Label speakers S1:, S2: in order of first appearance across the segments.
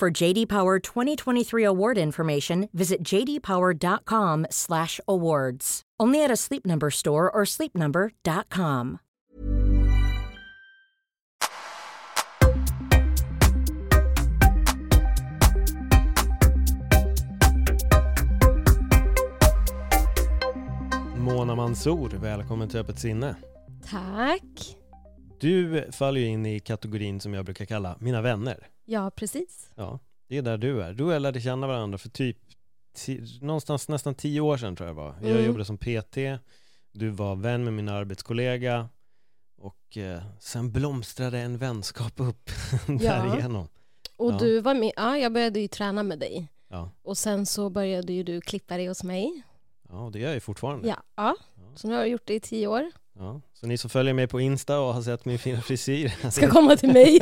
S1: For JD Power 2023 award information, visit jdpower.com/awards. Only at a Sleep Number store or sleepnumber.com.
S2: Mona Mansour, välkommen till Öppet sinne.
S3: Tack.
S2: Du faller ju in i kategorin som jag brukar kalla mina vänner.
S3: Ja, precis.
S2: Ja, det är där du är. Du och jag lärde känna varandra för typ någonstans nästan tio år sedan tror jag var. Jag
S3: Mm.
S2: jobbade som PT, du var vän med min arbetskollega och eh, sen blomstrade en vänskap upp därigenom.
S3: Och
S2: Ja.
S3: du var med, ja, jag började ju träna med dig.
S2: Ja.
S3: Och sen så började ju du klippa dig hos mig.
S2: ja, och det gör jag ju fortfarande.
S3: Ja. Ja. så nu har jag gjort det i tio år.
S2: Ja. Så ni som följer mig på Insta och har sett min fina frisyr,
S3: Ska komma till mig.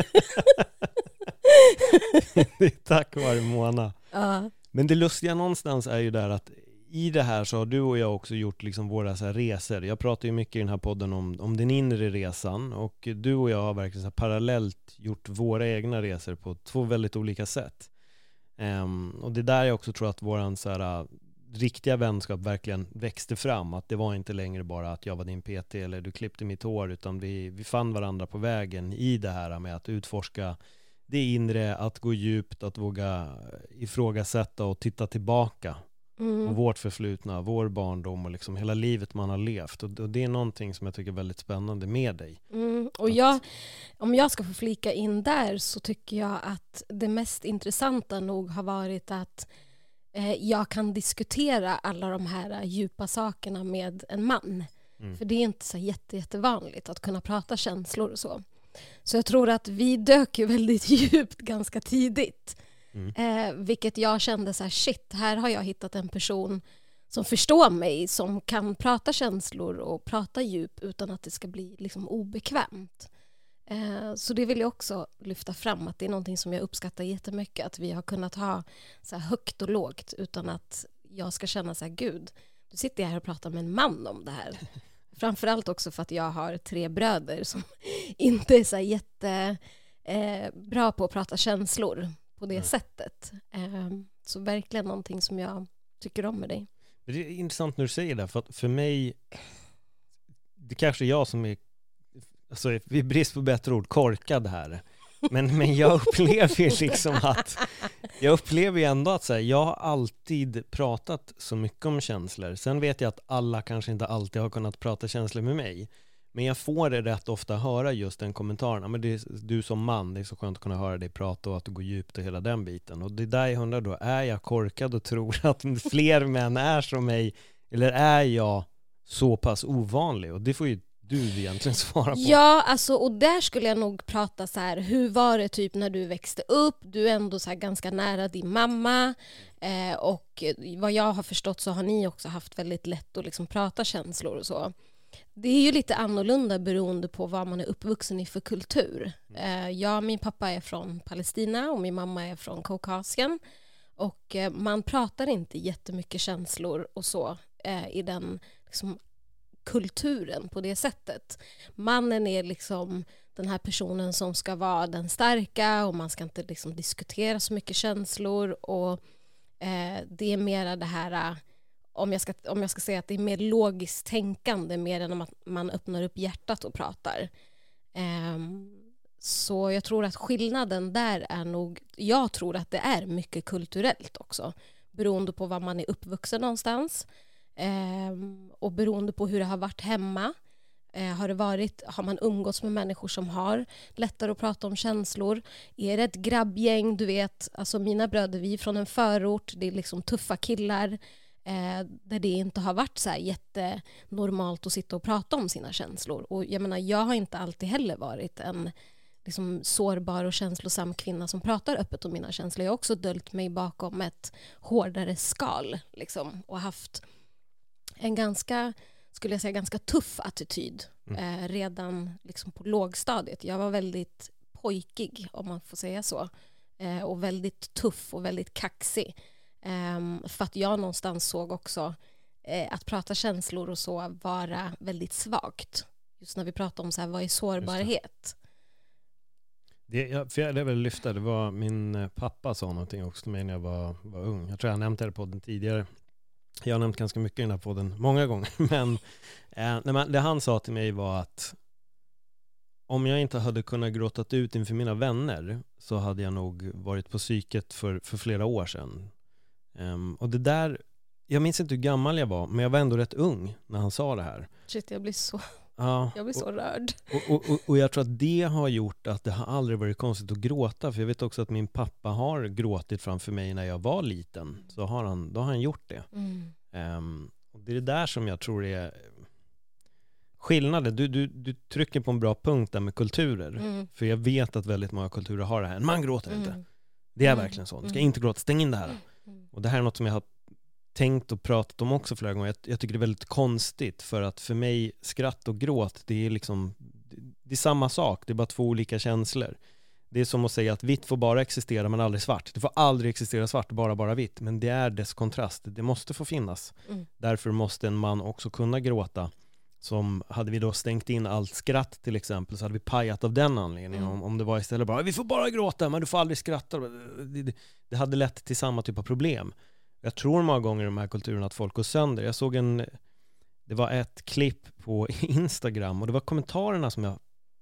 S2: det är tack vare Mona.
S3: ja.
S2: Men det lustiga någonstans är ju där att i det här så har du och jag också gjort liksom våra så resor. Jag pratar ju mycket i den här podden om, om den inre resan och du och jag har verkligen så parallellt gjort våra egna resor på två väldigt olika sätt. Ehm, och det är där jag också tror att våran så här, riktiga vänskap verkligen växte fram. Att det var inte längre bara att jag var din PT eller du klippte mitt hår utan vi, vi fann varandra på vägen i det här med att utforska det inre, att gå djupt, att våga ifrågasätta och titta tillbaka på
S3: Mm.
S2: vårt förflutna, vår barndom och liksom hela livet man har levt. Och, och det är någonting som jag tycker är väldigt spännande med dig.
S3: Mm. Och jag, om jag ska få flika in där så tycker jag att det mest intressanta nog har varit att jag kan diskutera alla de här eh, djupa sakerna med en man.
S2: Mm.
S3: För det är inte så jätte, jättevanligt att kunna prata känslor och så. Så jag tror att vi dök ju väldigt djupt ganska tidigt.
S2: Mm.
S3: Eh, vilket jag kände så här, shit, här har jag hittat en person som förstår mig, som kan prata känslor och prata djup utan att det ska bli liksom obekvämt. Eh, så det vill jag också lyfta fram, att det är någonting som jag uppskattar jättemycket, att vi har kunnat ha så högt och lågt utan att jag ska känna så här, gud, du sitter jag här och pratar med en man om det här. Framförallt också för att jag har tre bröder som inte är så här jätte eh, på att prata känslor på det
S2: Nej.
S3: sättet. Eh, så verkligen någonting som jag tycker om med dig.
S2: Det är intressant när du säger det, för att för mig, det kanske är jag som är, alltså i brist på bättre ord, korkad här. Men, men jag upplever ju liksom att, jag upplever ju ändå att så här, jag har alltid pratat så mycket om känslor. Sen vet jag att alla kanske inte alltid har kunnat prata känslor med mig. Men jag får det rätt ofta höra just den kommentaren, men det är, du som man, det är så skönt att kunna höra dig prata och att du går djupt och hela den biten. Och det är där jag undrar då, är jag korkad och tror att fler män är som mig? Eller är jag så pass ovanlig? Och det får ju du egentligen svara på.
S3: Ja, alltså, och där skulle jag nog prata så här, hur var det typ när du växte upp? Du är ändå så ganska nära din mamma eh, och vad jag har förstått så har ni också haft väldigt lätt att liksom prata känslor och så. Det är ju lite annorlunda beroende på vad man är uppvuxen i för kultur. Eh, jag, min pappa är från Palestina och min mamma är från Kaukasien. Och eh, man pratar inte jättemycket känslor och så eh, i den liksom, kulturen på det sättet. Mannen är liksom den här personen som ska vara den starka och man ska inte liksom diskutera så mycket känslor och eh, det är mera det här eh, om jag, ska, om jag ska säga att det är mer logiskt tänkande mer än att man öppnar upp hjärtat och pratar. Eh, så jag tror att skillnaden där är nog, jag tror att det är mycket kulturellt också, beroende på var man är uppvuxen någonstans Ehm, och beroende på hur det har varit hemma. Eh, har, det varit, har man umgåtts med människor som har lättare att prata om känslor? Är det ett grabbgäng? Du vet, alltså mina bröder, vi är från en förort, det är liksom tuffa killar eh, där det inte har varit så här jättenormalt att sitta och prata om sina känslor. Och jag menar, jag har inte alltid heller varit en liksom sårbar och känslosam kvinna som pratar öppet om mina känslor. Jag har också döljt mig bakom ett hårdare skal liksom, och haft en ganska, skulle jag säga, ganska tuff attityd
S2: Mm.
S3: eh, redan liksom på lågstadiet. Jag var väldigt pojkig, om man får säga så. Eh, och väldigt tuff och väldigt kaxig. Ehm, för att jag någonstans såg också eh, att prata känslor och så vara väldigt svagt. Just när vi pratar om så här, vad är sårbarhet?
S2: Det, jag, för jag lyfta, det var min eh, pappa sa någonting också till mig när jag var, var ung. Jag tror jag nämnt det på podden tidigare. Jag har nämnt ganska mycket i den här podden många gånger. Men, eh, det han sa till mig var att om jag inte hade kunnat gråta ut inför mina vänner så hade jag nog varit på psyket för, för flera år sedan. Um, och det där, jag minns inte hur gammal jag var, men jag var ändå rätt ung när han sa det här.
S3: Shit, jag blir så,
S2: Ja,
S3: jag blir så rörd.
S2: och, och, och, och jag tror att det har gjort att det har aldrig varit konstigt att gråta. För jag vet också att min pappa har gråtit framför mig när jag var liten. Så har han, då har han gjort det.
S3: Mm.
S2: Ehm, och det är det där som jag tror är skillnaden. Du, du, du trycker på en bra punkt där med kulturer.
S3: Mm.
S2: För jag vet att väldigt många kulturer har det här. Man gråter inte.
S3: Mm.
S2: Det är
S3: Mm.
S2: verkligen så. Du ska
S3: Mm.
S2: inte gråta. Stäng in det här.
S3: Mm.
S2: Och det här är något som jag har tänkt och pratat om också flera gånger. Jag, jag tycker det är väldigt konstigt för att för mig skratt och gråt det är liksom det är samma sak, det är bara två olika känslor. Det är som att säga att vitt får bara existera men aldrig svart. Det får aldrig existera svart, bara bara vitt. Men det är dess kontrast, det måste få finnas.
S3: Mm.
S2: Därför måste en man också kunna gråta. Som hade vi då stängt in allt skratt till exempel så hade vi pajat av den anledningen.
S3: Mm.
S2: Om, om det var istället bara vi får bara gråta men du får aldrig skratta. Det, det, det hade lett till samma typ av problem. Jag tror många gånger i de här kulturerna att folk går sönder. Jag såg en, det var ett klipp på Instagram och det var kommentarerna som jag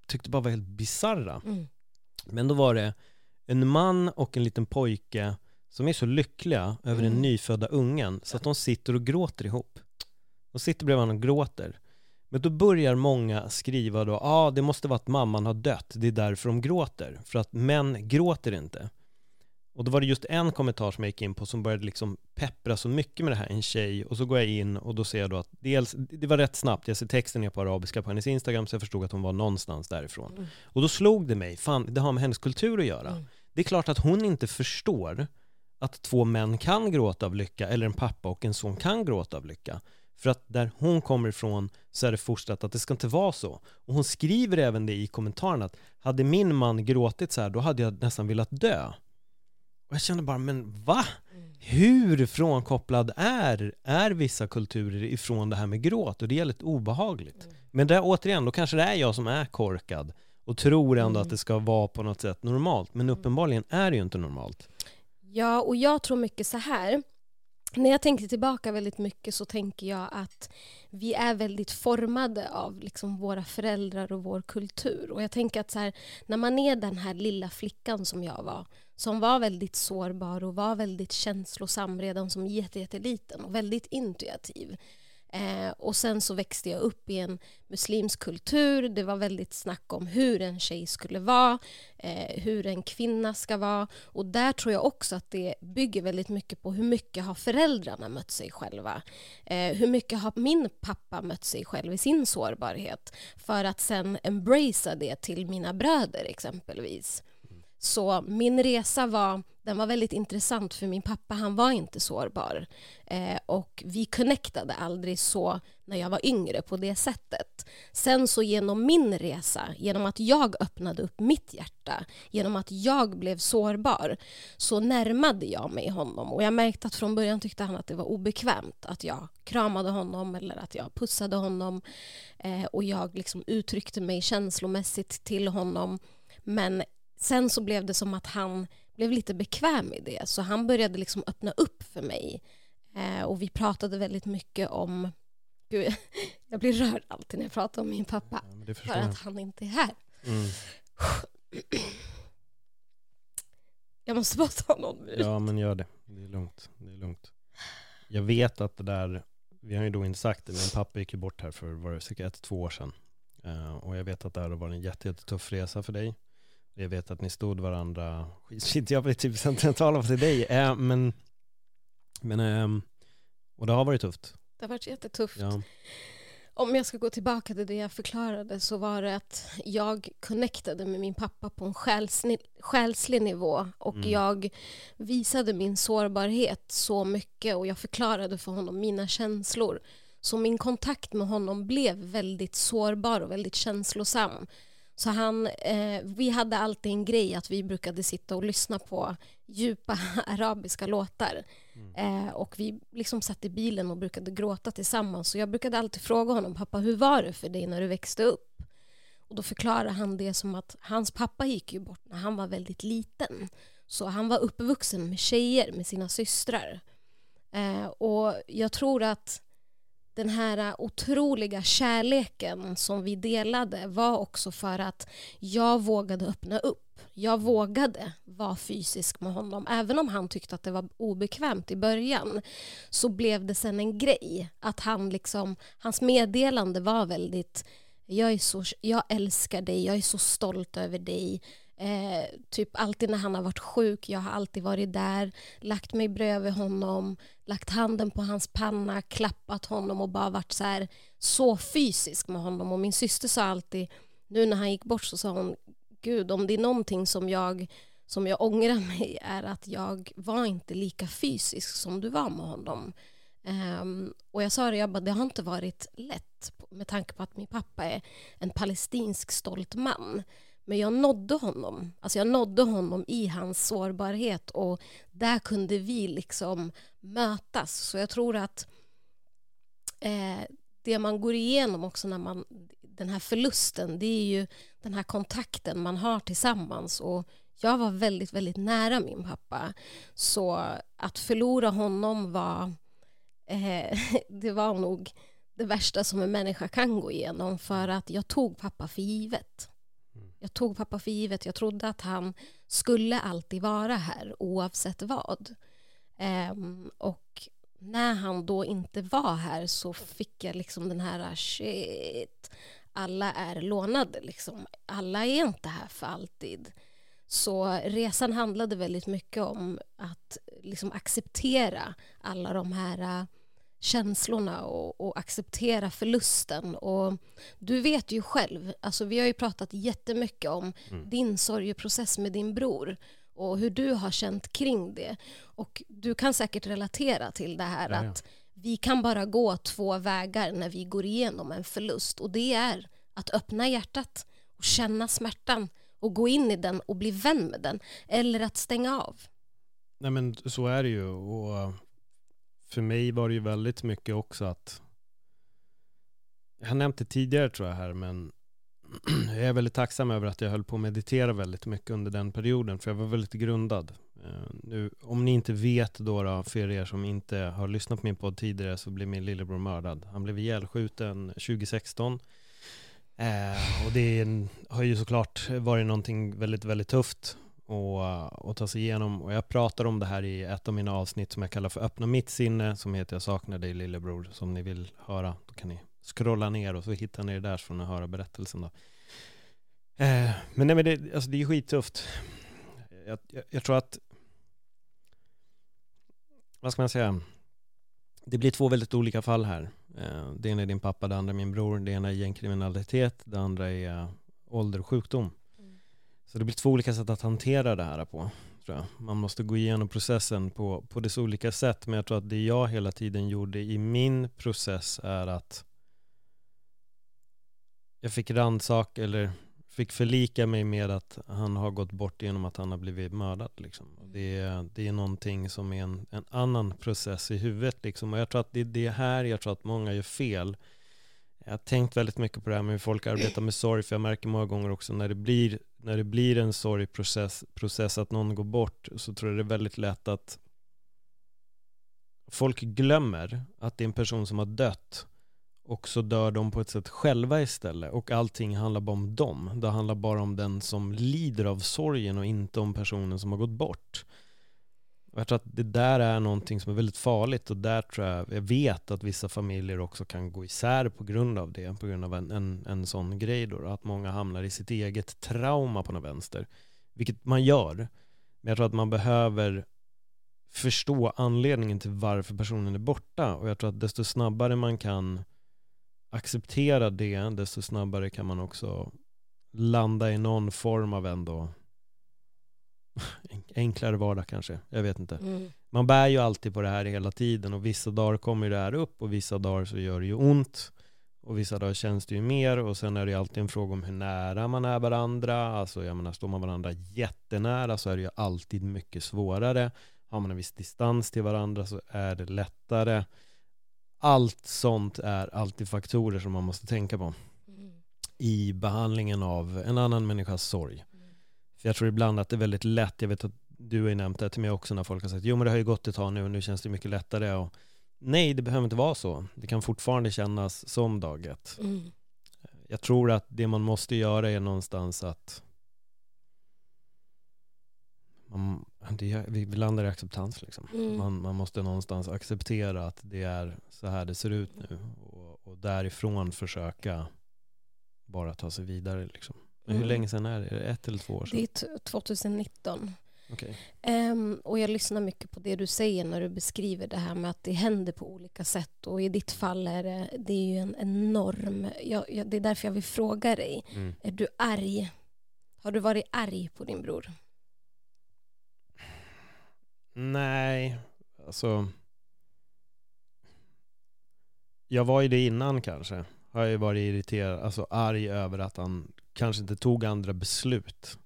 S2: tyckte bara var helt bizarra.
S3: Mm.
S2: Men då var det en man och en liten pojke som är så lyckliga över den
S3: Mm.
S2: nyfödda ungen så att de sitter och gråter ihop. De sitter bredvid varandra och gråter. Men då börjar många skriva då, ja ah, det måste vara att mamman har dött, det är därför de gråter. För att män gråter inte. Och då var det just en kommentar som jag gick in på som började liksom peppra så mycket med det här, en tjej. Och så går jag in och då ser jag då att dels, det var rätt snabbt, jag ser texten ner på arabiska på hennes Instagram så jag förstod att hon var någonstans därifrån.
S3: Mm.
S2: Och då slog det mig, fan det har med hennes kultur att göra.
S3: Mm.
S2: Det är klart att hon inte förstår att två män kan gråta av lycka eller en pappa och en son kan gråta av lycka. För att där hon kommer ifrån så är det fostrat att det ska inte vara så. Och hon skriver även det i kommentaren att hade min man gråtit så här då hade jag nästan velat dö. Och jag kände bara, men va?
S3: Mm.
S2: Hur frånkopplad är, är vissa kulturer ifrån det här med gråt? Och det är lite obehagligt.
S3: Mm.
S2: Men där, återigen, då kanske det är jag som är korkad och tror ändå
S3: Mm.
S2: att det ska vara på något sätt normalt. Men uppenbarligen är det ju inte normalt.
S3: Ja, och jag tror mycket så här. När jag tänker tillbaka väldigt mycket så tänker jag att vi är väldigt formade av liksom våra föräldrar och vår kultur. Och jag tänker att så här, när man är den här lilla flickan som jag var, som var väldigt sårbar och var väldigt känslosam redan som jätte- jätteliten och väldigt intuitiv. Eh, och sen så växte jag upp i en muslimsk kultur. Det var väldigt snack om hur en tjej skulle vara, eh, hur en kvinna ska vara. Och där tror jag också att det bygger väldigt mycket på hur mycket har föräldrarna mött sig själva. Eh, hur mycket har min pappa mött sig själv i sin sårbarhet för att sen embracea det till mina bröder exempelvis. Så min resa var, den var väldigt intressant för min pappa han var inte sårbar. Eh, och vi connectade aldrig så när jag var yngre på det sättet. Sen så genom min resa, genom att jag öppnade upp mitt hjärta, genom att jag blev sårbar, så närmade jag mig honom. Och jag märkte att från början tyckte han att det var obekvämt att jag kramade honom eller att jag pussade honom. Eh, och jag liksom uttryckte mig känslomässigt till honom. Men sen så blev det som att han blev lite bekväm i det. Så han började liksom öppna upp för mig. Eh, och vi pratade väldigt mycket om... Gud, jag blir rörd alltid när jag pratar om min pappa.
S2: Ja,
S3: För
S2: jag.
S3: att han inte är här.
S2: Mm.
S3: Jag måste bara ta någon minut.
S2: Ja, men gör det. Det är lugnt. Det är lugnt. Jag vet att det där, vi har ju då inte sagt det, men pappa gick ju bort här för var det cirka ett, två år sedan. Eh, och jag vet att det här har varit en jätte, jättetuff resa för dig. Jag vet att ni stod varandra, skit jag blir typ sentimental av till dig, eh, men, men ehm, och det har varit tufft.
S3: Det har varit jättetufft.
S2: Ja.
S3: Om jag ska gå tillbaka till det jag förklarade så var det att jag connectade med min pappa på en själsni, själslig nivå och
S2: Mm.
S3: jag visade min sårbarhet så mycket och jag förklarade för honom mina känslor. Så min kontakt med honom blev väldigt sårbar och väldigt känslosam. Så han, eh, vi hade alltid en grej att vi brukade sitta och lyssna på djupa arabiska låtar. Eh, och vi liksom satt i bilen och brukade gråta tillsammans. Så jag brukade alltid fråga honom, pappa hur var det för dig när du växte upp? Och då förklarade han det som att hans pappa gick ju bort när han var väldigt liten. Så han var uppvuxen med tjejer, med sina systrar. Eh, och jag tror att den här äh, otroliga kärleken som vi delade var också för att jag vågade öppna upp. Jag vågade vara fysisk med honom. Även om han tyckte att det var obekvämt i början så blev det sen en grej. Att han liksom, hans meddelande var väldigt jag, är så, jag älskar dig, jag är så stolt över dig. Eh, typ alltid när han har varit sjuk, jag har alltid varit där, lagt mig bredvid honom, lagt handen på hans panna, klappat honom och bara varit så här så fysisk med honom. Och min syster sa alltid, nu när han gick bort så sa hon, gud om det är någonting som jag, som jag ångrar mig är att jag var inte lika fysisk som du var med honom. Um, och jag sa det, jag bara, det har inte varit lätt med tanke på att min pappa är en palestinsk stolt man. Men jag nådde honom. Alltså jag nådde honom i hans sårbarhet och där kunde vi liksom mötas. Så jag tror att eh, det man går igenom också när man den här förlusten, det är ju den här kontakten man har tillsammans och jag var väldigt, väldigt nära min pappa. Så att förlora honom var eh, det var nog det värsta som en människa kan gå igenom för att jag tog pappa för givet. Jag tog pappa för givet. Jag trodde att han skulle alltid vara här oavsett vad. Um, och när han då inte var här så fick jag liksom den här ah, shit, alla är lånade liksom. Alla är inte här för alltid. Så resan handlade väldigt mycket om att liksom acceptera alla de här ah, känslorna och, och acceptera förlusten. Och du vet ju själv, alltså vi har ju pratat jättemycket om
S2: Mm.
S3: din sorgeprocess med din bror och hur du har känt kring det. Och du kan säkert relatera till det här
S2: Ja, ja.
S3: att vi kan bara gå två vägar när vi går igenom en förlust och det är att öppna hjärtat och känna smärtan och gå in i den och bli vän med den eller att stänga av.
S2: Nej men så är det ju och för mig var det ju väldigt mycket också att jag har nämnt det tidigare tror jag här men jag är väldigt tacksam över att jag höll på att meditera väldigt mycket under den perioden för jag var väldigt grundad. Eh, nu, om ni inte vet då, då för er som inte har lyssnat på min podd tidigare så blev min lillebror mördad. Han blev ihjälskjuten 2016 Eh, och det är har ju såklart varit någonting väldigt, väldigt tufft och, och ta sig igenom. Och jag pratar om det här i ett av mina avsnitt som jag kallar för Öppna mitt sinne, som heter Jag saknar dig lillebror, som ni vill höra. Då kan ni scrolla ner och så hittar ni det där så får ni höra berättelsen då. Eh, men nej men det, alltså det är skittufft. Jag, jag, jag tror att, vad ska man säga, det blir två väldigt olika fall här. Eh, Det ena är din pappa, det andra är min bror. Det ena är gängkriminalitet, det andra är eh, ålder och sjukdom. Så det blir två olika sätt att hantera det här på. Tror jag. Man måste gå igenom processen på, på dess olika sätt. Men jag tror att det jag hela tiden gjorde i min process är att jag fick rannsak eller fick förlika mig med att han har gått bort genom att han har blivit mördad. Liksom. Och det, är, det är någonting som är en, en annan process i huvudet. Liksom. Och jag tror att det är det här jag tror att många gör fel. Jag har tänkt väldigt mycket på det här med hur folk arbetar med sorg, för jag märker många gånger också när det blir, när det blir en sorgprocess, process att någon går bort, så tror jag det är väldigt lätt att folk glömmer att det är en person som har dött och så dör de på ett sätt själva istället och allting handlar bara om dem. Det handlar bara om den som lider av sorgen och inte om personen som har gått bort. Och jag tror att det där är någonting som är väldigt farligt och där tror jag, jag vet att vissa familjer också kan gå isär på grund av det, på grund av en, en, en sån grej då, att många hamnar i sitt eget trauma på något vänster. Vilket man gör, men jag tror att man behöver förstå anledningen till varför personen är borta och jag tror att desto snabbare man kan acceptera det, desto snabbare kan man också landa i någon form av ändå enklare vardag kanske. Jag vet inte.
S3: Mm.
S2: Man bär ju alltid på det här hela tiden och vissa dagar kommer det här upp och vissa dagar så gör det ju ont. Och vissa dagar känns det ju mer och sen är det ju alltid en fråga om hur nära man är varandra. Alltså jag menar, står man varandra jättenära så är det ju alltid mycket svårare. Har man en viss distans till varandra så är det lättare. Allt sånt är alltid faktorer som man måste tänka på
S3: Mm.
S2: i behandlingen av en annan människas sorg. För jag tror ibland att det är väldigt lätt, jag vet att du har ju nämnt det till mig också när folk har sagt jo men det har ju gått ett tag nu och nu känns det mycket lättare och nej det behöver inte vara så. Det kan fortfarande kännas som dag ett.
S3: Mm.
S2: Jag tror att det man måste göra är någonstans att man, det, vi landar i acceptans liksom.
S3: Mm.
S2: Man, man måste någonstans acceptera att det är så här det ser ut nu och, och därifrån försöka bara ta sig vidare liksom. Men hur
S3: Mm.
S2: länge sedan är det? Är det ett eller två år sedan?
S3: Det är t- 2019.
S2: Okej.
S3: Ehm, och jag lyssnar mycket på det du säger när du beskriver det här med att det händer på olika sätt. Och i ditt fall är det, det är ju en enorm... Jag, jag, det är därför jag vill fråga dig.
S2: Mm.
S3: Är du arg? Har du varit arg på din bror?
S2: Nej, alltså. Jag var ju det innan kanske. Har jag ju varit irriterad, alltså arg över att han kanske inte tog andra beslut.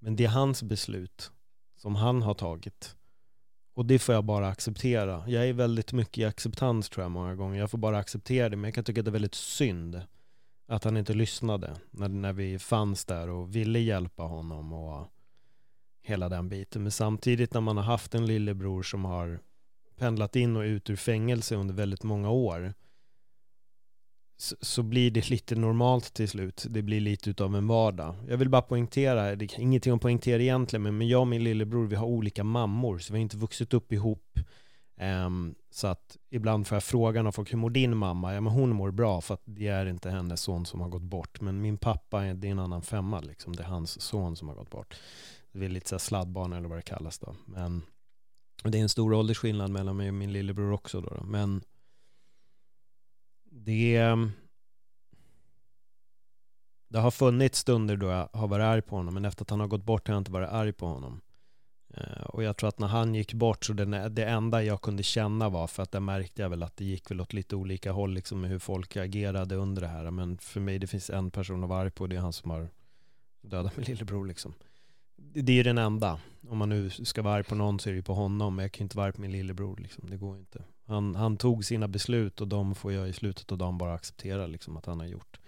S2: Men det är hans beslut som han har tagit. Och det får jag bara acceptera. Jag är väldigt mycket i acceptans tror jag många gånger. Jag får bara acceptera det. Men jag kan tycka att det är väldigt synd att han inte lyssnade när, när vi fanns där och ville hjälpa honom och hela den biten. Men samtidigt när man har haft en lillebror som har pendlat in och ut ur fängelse under väldigt många år så, blir det lite normalt till slut. Det blir lite utav en vardag. Jag vill bara poängtera, det är ingenting att poängtera egentligen, men, jag och min lillebror vi har olika mammor så vi har inte vuxit upp ihop. Um, så att ibland får jag frågan av folk, hur mår din mamma? Ja men hon mår bra för att det är inte hennes son som har gått bort. Men min pappa, det är en annan femma liksom. Det är hans son som har gått bort. Det är lite så sladdbarn eller vad det kallas då. Men det är en stor åldersskillnad mellan mig och min lillebror också då. då. Men det det har funnits stunder då jag har varit arg på honom men efter att han har gått bort har jag inte varit arg på honom. Eh, och jag tror att när han gick bort så det, det enda jag kunde känna var för att där märkte jag väl att det gick väl åt lite olika håll liksom med hur folk agerade under det här. Men för mig det finns en person att vara arg på det är han som har dödat min lillebror liksom. Det är ju den enda. Om man nu ska vara arg på någon så är det ju på honom. Men jag kan ju inte vara arg på min lillebror liksom. Det går ju inte. Han, han tog sina beslut och de får jag i slutet av dagen bara acceptera liksom att han har gjort.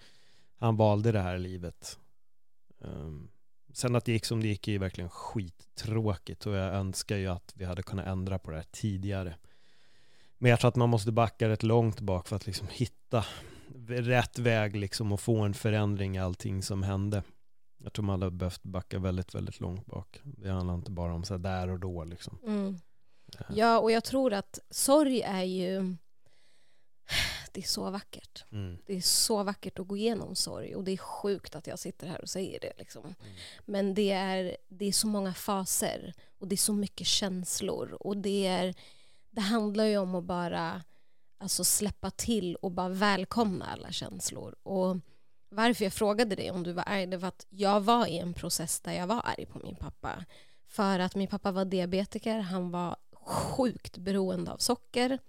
S2: Han valde det här livet. Um, sen att det gick som det gick är ju verkligen skittråkigt och jag önskar ju att vi hade kunnat ändra på det här tidigare. Men jag tror att man måste backa rätt långt bak för att liksom hitta rätt väg liksom och få en förändring i allting som hände. Jag tror man hade behövt backa väldigt, väldigt långt bak. Det handlar inte bara om så där och då liksom.
S3: Mm. Ja, och jag tror att sorg är ju... Det är så vackert.
S2: Mm.
S3: Det är så vackert att gå igenom sorg och det är sjukt att jag sitter här och säger det. Liksom.
S2: Mm.
S3: Men det är, det är så många faser och det är så mycket känslor och det, är, det handlar ju om att bara alltså, släppa till och bara välkomna alla känslor. Och varför jag frågade dig om du var arg, det var att jag var i en process där jag var arg på min pappa. För att min pappa var diabetiker, han var sjukt beroende av socker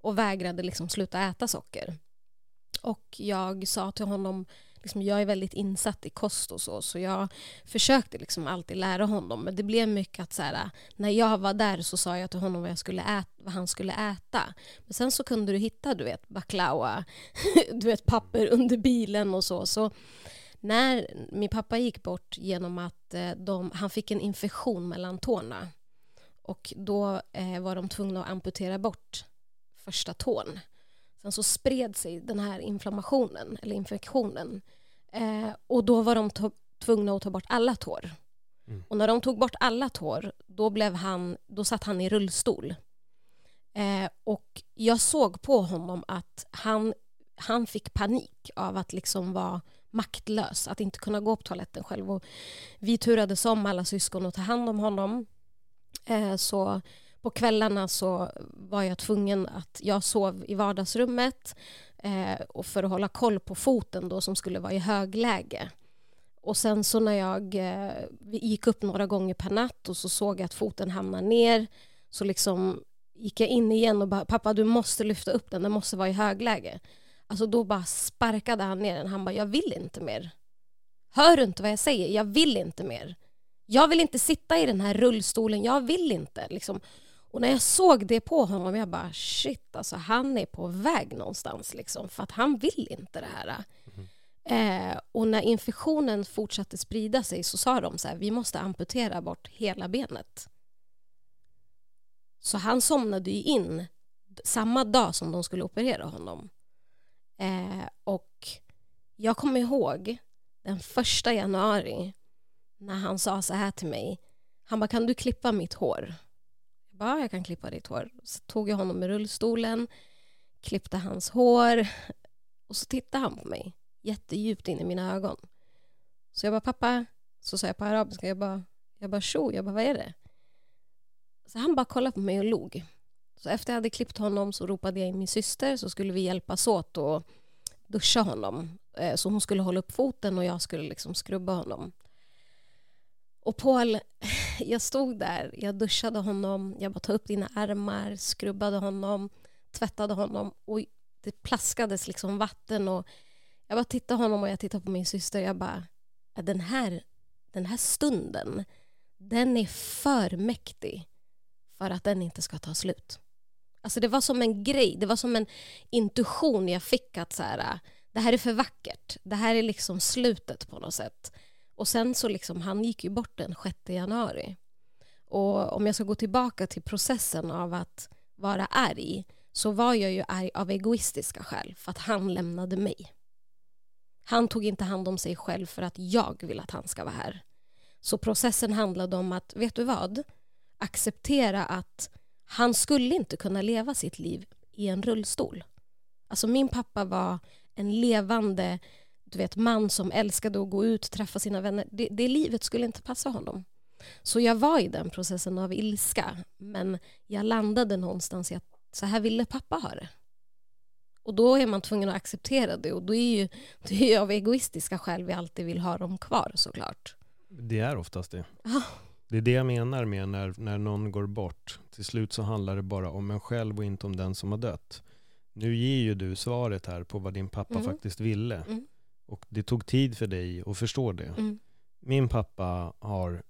S3: och vägrade liksom sluta äta socker. Och jag sa till honom, liksom, jag är väldigt insatt i kost och så, så jag försökte liksom alltid lära honom. Men det blev mycket att så här, när jag var där så sa jag till honom vad, jag skulle äta, vad han skulle äta. Men sen så kunde du hitta, du vet, baklawa, du vet, papper under bilen och så. Så när min pappa gick bort genom att eh, de, han fick en infektion mellan tårna och då eh, var de tvungna att amputera bort första tån. Sen så spred sig den här inflammationen, eller infektionen. Eh, och då var de tvungna att ta bort alla tår.
S2: Mm.
S3: Och när de tog bort alla tår, då, blev han, då satt han i rullstol. Eh, och jag såg på honom att han, han fick panik av att liksom vara maktlös, att inte kunna gå på toaletten själv. Och vi turades om alla syskon att ta hand om honom. Eh, så på kvällarna så var jag tvungen att jag sov i vardagsrummet eh, och för att hålla koll på foten då som skulle vara i högläge. Och sen så när jag eh, gick upp några gånger per natt och så såg jag att foten hamnade ner så liksom gick jag in igen och bara pappa du måste lyfta upp den, den måste vara i högläge. Alltså då bara sparkade han ner den. Han bara jag vill inte mer. Hör du inte vad jag säger? Jag vill inte mer. Jag vill inte sitta i den här rullstolen, jag vill inte. Liksom. Och när jag såg det på honom, jag bara shit, alltså han är på väg någonstans liksom, för att han vill inte det här. Mm. Eh, och när infektionen fortsatte sprida sig så sa de så här, vi måste amputera bort hela benet. Så han somnade ju in samma dag som de skulle operera honom. Eh, och jag kommer ihåg den första januari när han sa så här till mig. Han bara, kan du klippa mitt hår? Jag bara, jag kan klippa ditt hår. Så tog jag honom i rullstolen, klippte hans hår och så tittade han på mig jättedjupt in i mina ögon. Så jag bara, pappa, så sa jag på arabiska, jag bara, jag bara, tjo, jag bara, vad är det? Så han bara kollade på mig och log. Så efter jag hade klippt honom så ropade jag in min syster så skulle vi hjälpas åt och duscha honom. Eh, så hon skulle hålla upp foten och jag skulle liksom skrubba honom. Och Paul, jag stod där, jag duschade honom, jag bara tog upp dina armar, skrubbade honom, tvättade honom och det plaskades liksom vatten och jag bara tittade honom och jag tittade på min syster och jag bara, den här, den här stunden, den är för mäktig för att den inte ska ta slut. Alltså det var som en grej, det var som en intuition jag fick att så här, det här är för vackert, det här är liksom slutet på något sätt. Och sen så liksom, han gick ju bort den 6 januari. Och om jag ska gå tillbaka till processen av att vara arg så var jag ju arg av egoistiska skäl för att han lämnade mig. Han tog inte hand om sig själv för att jag vill att han ska vara här. Så processen handlade om att, vet du vad? Acceptera att han skulle inte kunna leva sitt liv i en rullstol. Alltså min pappa var en levande du vet, man som älskade att gå ut, och träffa sina vänner. Det, det livet skulle inte passa honom. Så jag var i den processen av ilska, men jag landade någonstans i att så här ville pappa ha det. Och då är man tvungen att acceptera det och då är ju, det är ju av egoistiska skäl vi alltid vill ha dem kvar såklart.
S2: Det är oftast det.
S3: Ah.
S2: Det är det jag menar med när, när någon går bort. Till slut så handlar det bara om en själv och inte om den som har dött. Nu ger ju du svaret här på vad din pappa mm. faktiskt ville. Mm. Och det tog tid för dig att förstå det. Mm. Min pappa har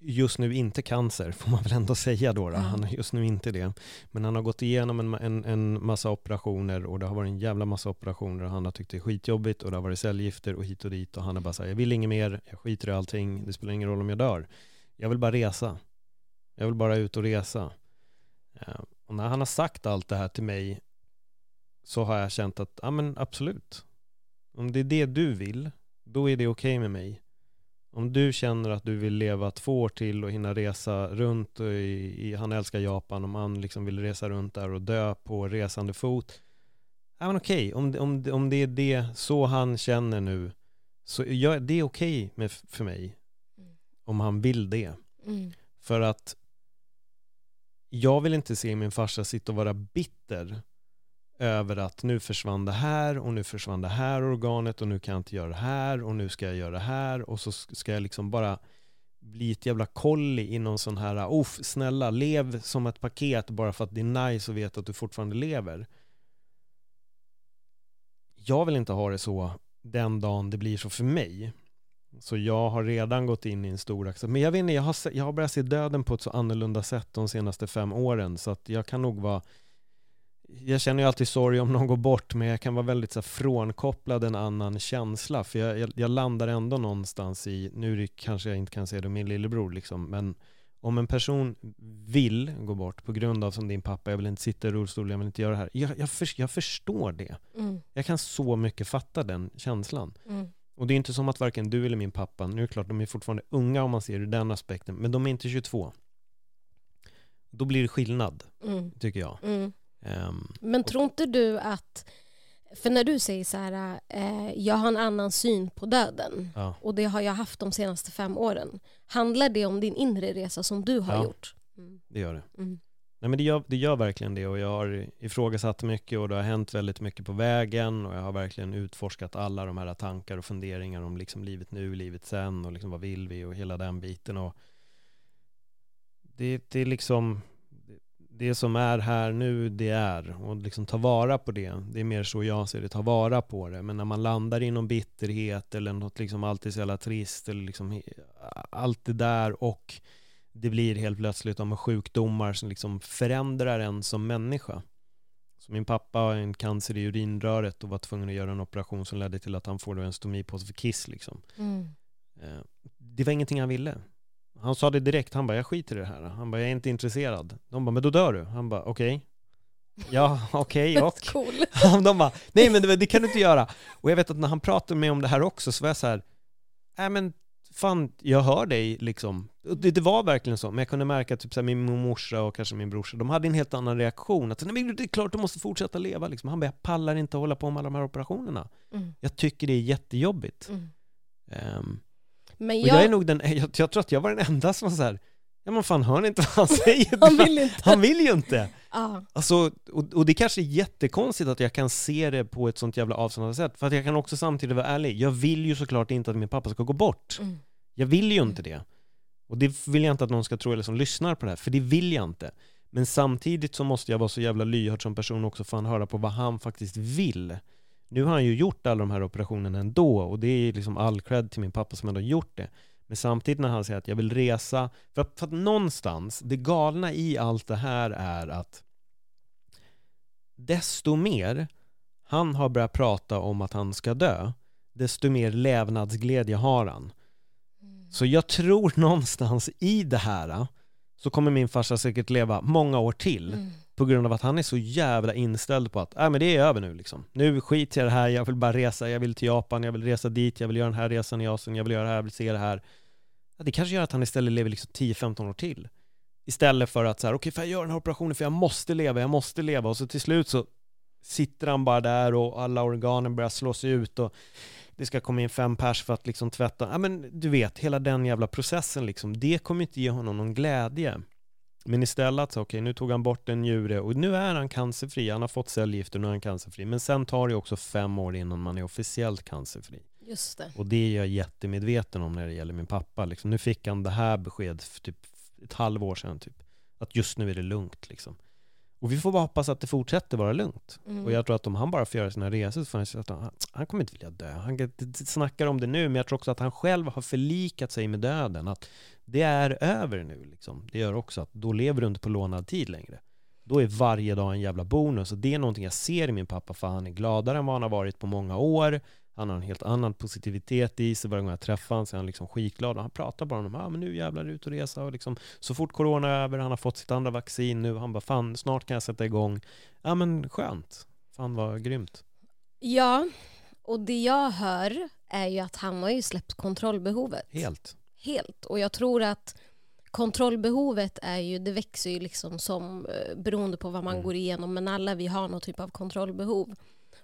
S2: just nu inte cancer, får man väl ändå säga då. då. Mm. Han har just nu inte det. Men han har gått igenom en, en, en, massa operationer och det har varit en jävla massa operationer och han har tyckt det är skitjobbigt och det har varit cellgifter och hit och dit och han har bara sagt jag vill inget mer, jag skiter i allting, det spelar ingen roll om jag dör. Jag vill bara resa. Jag vill bara ut och resa. Eh, och när han har sagt allt det här till mig så har jag känt att, ja men absolut, om det är det du vill, då är det okej okay med mig. Om du känner att du vill leva två år till och hinna resa runt, i, i, han älskar Japan, om han liksom vill resa runt där och dö på resande fot. Ja men okej, okay. om, om, om det är det, så han känner nu, så jag, det är okej okay för mig. Mm. Om han vill det. Mm. För att jag vill inte se min farsa sitta och vara bitter över att nu försvann det här och nu försvann det här organet och nu kan jag inte göra det här och nu ska jag göra det här och så ska jag liksom bara bli ett jävla kolli i någon sån här, ah, off, snälla, lev som ett paket bara för att det är nice att veta att du fortfarande lever. Jag vill inte ha det så den dagen det blir så för mig. Så jag har redan gått in i en stor accept. Men jag vet inte, jag har, jag har börjat se döden på ett så annorlunda sätt de senaste fem åren så att jag kan nog vara jag känner ju alltid sorg om någon går bort men jag kan vara väldigt så här, frånkopplad en annan känsla för jag, jag, jag, landar ändå någonstans i, nu det, kanske jag inte kan säga det min lillebror liksom, men om en person vill gå bort på grund av som din pappa, jag vill inte sitta i rullstol, jag vill inte göra det här. Jag, jag, för, jag förstår det. Mm. Jag kan så mycket fatta den känslan. Mm. Och det är inte som att varken du eller min pappa, nu är det klart de är fortfarande unga om man ser det ur den aspekten, men de är inte 22. Då blir det skillnad, mm. tycker jag.
S3: Um, Men tror inte du att, för när du säger så här, eh, jag har en annan syn på döden ja. och det har jag haft de senaste fem åren. Handlar det om din inre resa som du har
S2: ja,
S3: gjort?
S2: Mm. det gör det. Mm. Nej, men det, gör, det gör verkligen det och jag har ifrågasatt mycket och det har hänt väldigt mycket på vägen och jag har verkligen utforskat alla de här tankar och funderingar om liksom livet nu, livet sen och liksom vad vill vi och hela den biten. Och det, det är liksom det som är här nu, det är. Och liksom ta vara på det. Det är mer så jag ser det, ta vara på det. Men när man landar i någon bitterhet eller något liksom alltid så jävla trist eller liksom allt det där och det blir helt plötsligt de sjukdomar som liksom förändrar en som människa. Så min pappa har en cancer i urinröret och var tvungen att göra en operation som ledde till att han får en stomipåse för kiss liksom. Mm. Eh, det var ingenting han ville. Han sa det direkt, han bara jag skiter i det här. Han bara jag är inte intresserad. De bara men då dör du. Han bara okej. Okay. Ja, okej okay, och?
S3: Cool.
S2: De bara nej men det, det, kan du inte göra. Och jag vet att när han pratade med mig om det här också så var jag så här, nej men fan, jag hör dig liksom. Det, det, var verkligen så, men jag kunde märka att typ, så här, min morsa och kanske min brorsa, de hade en helt annan reaktion. Att, Nej, men det är klart du måste fortsätta leva. Liksom. Han bara, jag pallar inte att hålla på med alla de här operationerna. Mm. Jag tycker det är jättejobbigt. Mm. Um, men jag... jag... är nog den, jag, jag, tror att jag var den enda som var så här, ja men fan hör ni inte vad han säger?
S3: han vill inte.
S2: Han vill ju inte. Ah. Alltså, och, och det kanske är jättekonstigt att jag kan se det på ett sånt jävla avsnärt sätt, för att jag kan också samtidigt vara ärlig, jag vill ju såklart inte att min pappa ska gå bort. Mm. Jag vill ju inte det. Och det vill jag inte att någon ska tro eller som lyssnar på det här, för det vill jag inte. Men samtidigt så måste jag vara så jävla lyhörd som person också för att höra på vad han faktiskt vill. Nu har han ju gjort alla de här operationerna ändå och det är liksom all cred till min pappa som ändå gjort det. Men samtidigt när han säger att jag vill resa, för att, för att någonstans, det galna i allt det här är att desto mer han har börjat prata om att han ska dö, desto mer lävnadsglädje har han. Så jag tror någonstans i det här så kommer min farsa säkert leva många år till mm på grund av att han är så jävla inställd på att äh, men det är över nu liksom. Nu skiter jag i det här, jag vill bara resa, jag vill till Japan, jag vill resa dit, jag vill göra den här resan i Asien, jag vill göra det här, jag vill se det här. Ja, det kanske gör att han istället lever liksom 10-15 år till. Istället för att så här, okej, okay, får jag göra den här operationen för jag måste leva, jag måste leva och så till slut så sitter han bara där och alla organen börjar slås ut och det ska komma in fem pers för att liksom tvätta, ja men du vet, hela den jävla processen liksom, det kommer inte ge honom någon glädje. Men istället okej, okay, nu tog han bort en njure och nu är han cancerfri, han har fått cellgifter och nu är han cancerfri. Men sen tar det också fem år innan man är officiellt cancerfri.
S3: Just det.
S2: Och det är jag jättemedveten om när det gäller min pappa. Liksom, nu fick han det här beskedet för typ ett halvår sedan, typ. Att just nu är det lugnt liksom. Och vi får bara hoppas att det fortsätter vara lugnt. Mm. Och jag tror att om han bara får göra sina resor så får han att han, han kommer inte vilja dö. Han snackar om det nu, men jag tror också att han själv har förlikat sig med döden. Att det är över nu liksom. Det gör också att då lever du inte på lånad tid längre. Då är varje dag en jävla bonus och det är någonting jag ser i min pappa för han är gladare än vad han har varit på många år. Han har en helt annan positivitet i sig. Varje gång jag träffar honom så är han liksom skitglad. Och han pratar bara om ah, men nu jävlar ut och resa. Och liksom, så fort corona är över, han har fått sitt andra vaccin nu. Han bara fan, snart kan jag sätta igång. Ja men skönt. Fan vad grymt.
S3: Ja, och det jag hör är ju att han har ju släppt kontrollbehovet.
S2: Helt.
S3: Helt. Och jag tror att kontrollbehovet är ju, det växer ju liksom som eh, beroende på vad man mm. går igenom. Men alla vi har någon typ av kontrollbehov.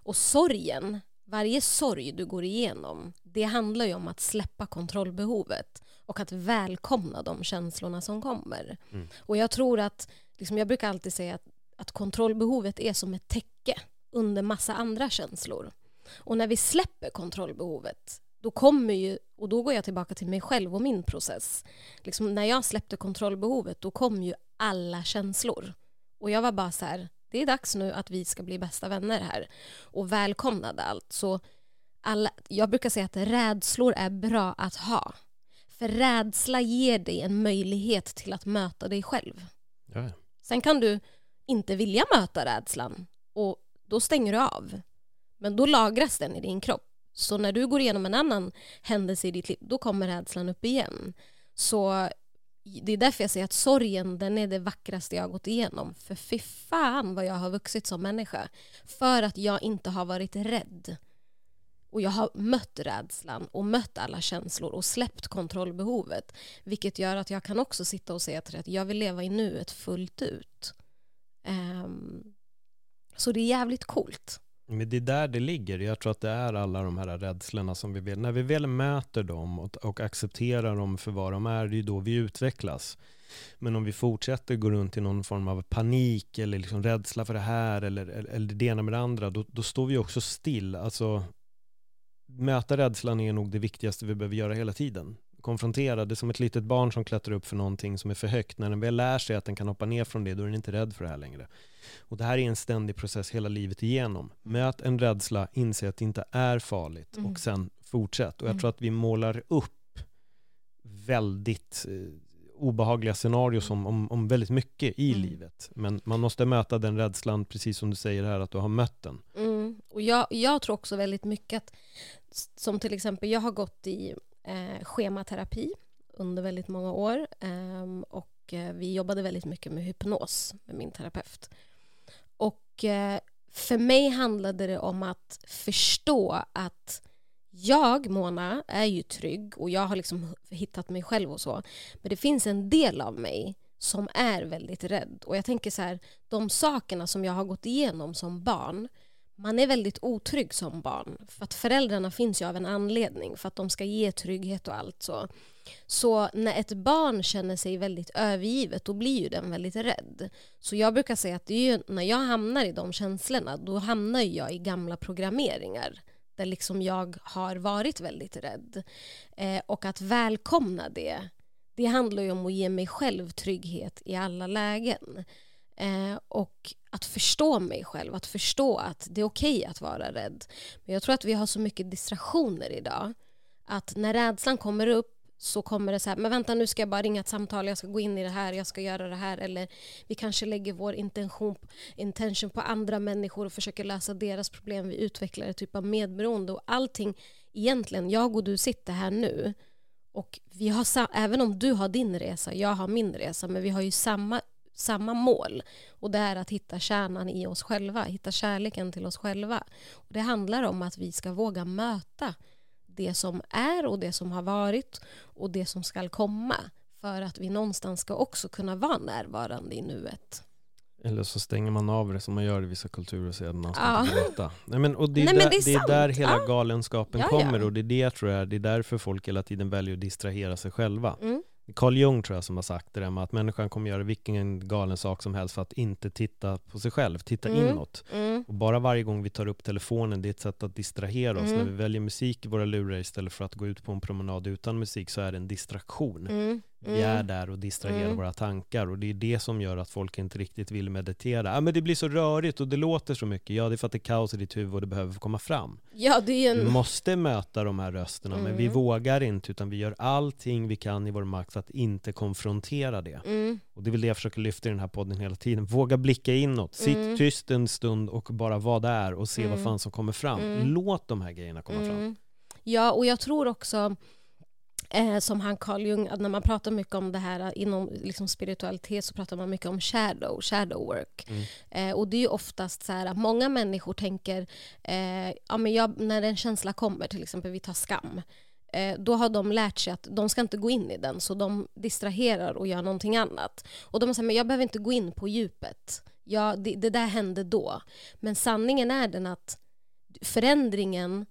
S3: Och sorgen varje sorg du går igenom, det handlar ju om att släppa kontrollbehovet och att välkomna de känslorna som kommer. Mm. Och jag tror att, liksom, jag brukar alltid säga att, att kontrollbehovet är som ett täcke under massa andra känslor. Och när vi släpper kontrollbehovet, då kommer ju, och då går jag tillbaka till mig själv och min process. Liksom, när jag släppte kontrollbehovet, då kom ju alla känslor. Och jag var bara så här, det är dags nu att vi ska bli bästa vänner här och välkomnade allt. Så alla, jag brukar säga att rädslor är bra att ha. För rädsla ger dig en möjlighet till att möta dig själv.
S2: Ja.
S3: Sen kan du inte vilja möta rädslan och då stänger du av. Men då lagras den i din kropp. Så när du går igenom en annan händelse i ditt liv, då kommer rädslan upp igen. Så det är därför jag säger att sorgen den är det vackraste jag har gått igenom. För fy fan vad jag har vuxit som människa. För att jag inte har varit rädd. Och jag har mött rädslan och mött alla känslor och släppt kontrollbehovet. Vilket gör att jag kan också sitta och säga till att jag vill leva i nuet fullt ut. Um, så det är jävligt coolt.
S2: Men det är där det ligger. Jag tror att det är alla de här rädslorna som vi vill. När vi väl möter dem och, och accepterar dem för vad de är, det är då vi utvecklas. Men om vi fortsätter gå runt i någon form av panik eller liksom rädsla för det här eller, eller det ena med det andra, då, då står vi också still. Alltså, möta rädslan är nog det viktigaste vi behöver göra hela tiden. Konfrontera, det är som ett litet barn som klättrar upp för någonting som är för högt. När den väl lär sig att den kan hoppa ner från det, då är den inte rädd för det här längre. Och det här är en ständig process hela livet igenom. Möt en rädsla, inse att det inte är farligt mm. och sen fortsätt. Och jag mm. tror att vi målar upp väldigt eh, obehagliga scenarier som, om, om väldigt mycket i mm. livet. Men man måste möta den rädslan, precis som du säger här, att du har mött den.
S3: Mm. Och jag, jag tror också väldigt mycket att, som till exempel, jag har gått i eh, schematerapi under väldigt många år eh, och eh, vi jobbade väldigt mycket med hypnos med min terapeut. Och eh, för mig handlade det om att förstå att jag, Mona, är ju trygg och jag har liksom hittat mig själv och så. Men det finns en del av mig som är väldigt rädd. Och jag tänker så här, de sakerna som jag har gått igenom som barn, man är väldigt otrygg som barn. För att föräldrarna finns ju av en anledning, för att de ska ge trygghet och allt så. Så när ett barn känner sig väldigt övergivet, då blir ju den väldigt rädd. Så jag brukar säga att det är ju, när jag hamnar i de känslorna, då hamnar jag i gamla programmeringar där liksom jag har varit väldigt rädd. Eh, och att välkomna det, det handlar ju om att ge mig själv trygghet i alla lägen. Eh, och att förstå mig själv, att förstå att det är okej okay att vara rädd. Men jag tror att vi har så mycket distraktioner idag att när rädslan kommer upp så kommer det så här, men vänta nu ska jag bara ringa ett samtal, jag ska gå in i det här, jag ska göra det här. Eller vi kanske lägger vår intention, intention på andra människor och försöker lösa deras problem. Vi utvecklar ett typ av medberoende och allting, egentligen, jag och du sitter här nu och vi har, även om du har din resa, jag har min resa, men vi har ju samma, samma mål. Och det är att hitta kärnan i oss själva, hitta kärleken till oss själva. Och det handlar om att vi ska våga möta det som är och det som har varit och det som ska komma för att vi någonstans ska också kunna vara närvarande i nuet.
S2: Eller så stänger man av det som man gör i vissa kulturer och säger att man ska ja. inte. Nej, men, och det, är Nej, där, det, är det, är där hela ja. galenskapen ja, kommer och det är det jag tror är, det är därför folk hela tiden väljer att distrahera sig själva. Mm. Carl Jung tror jag som har sagt det där med att människan kommer göra vilken galen sak som helst för att inte titta på sig själv, titta mm. inåt. Mm. Och bara varje gång vi tar upp telefonen, det är ett sätt att distrahera oss. Mm. När vi väljer musik i våra lurar istället för att gå ut på en promenad utan musik så är det en distraktion. Vi är mm. där och distraherar mm. våra tankar och det är det som gör att folk inte riktigt vill meditera. Ah, men det blir så rörigt och det låter så mycket. Ja, det är för att det är kaos i ditt huvud och det behöver komma fram.
S3: Ja, det är en...
S2: Vi måste möta de här rösterna, mm. men vi mm. vågar inte utan vi gör allting vi kan i vår makt att inte konfrontera det. Mm. Och det är väl det jag försöker lyfta i den här podden hela tiden. Våga blicka inåt, sitt mm. tyst en stund och bara vara där och se vad fan som kommer fram. Låt de här grejerna komma fram.
S3: Ja, och jag tror också Eh, som han Carl Jung, när man pratar mycket om det här eh, inom liksom spiritualitet så pratar man mycket om shadow, shadow work. Mm. Eh, och det är ju oftast så här att många människor tänker, eh, ja, men jag, när en känsla kommer, till exempel vi tar skam, eh, då har de lärt sig att de ska inte gå in i den så de distraherar och gör någonting annat. Och de säger, men jag behöver inte gå in på djupet. Ja, det, det där hände då. Men sanningen är den att förändringen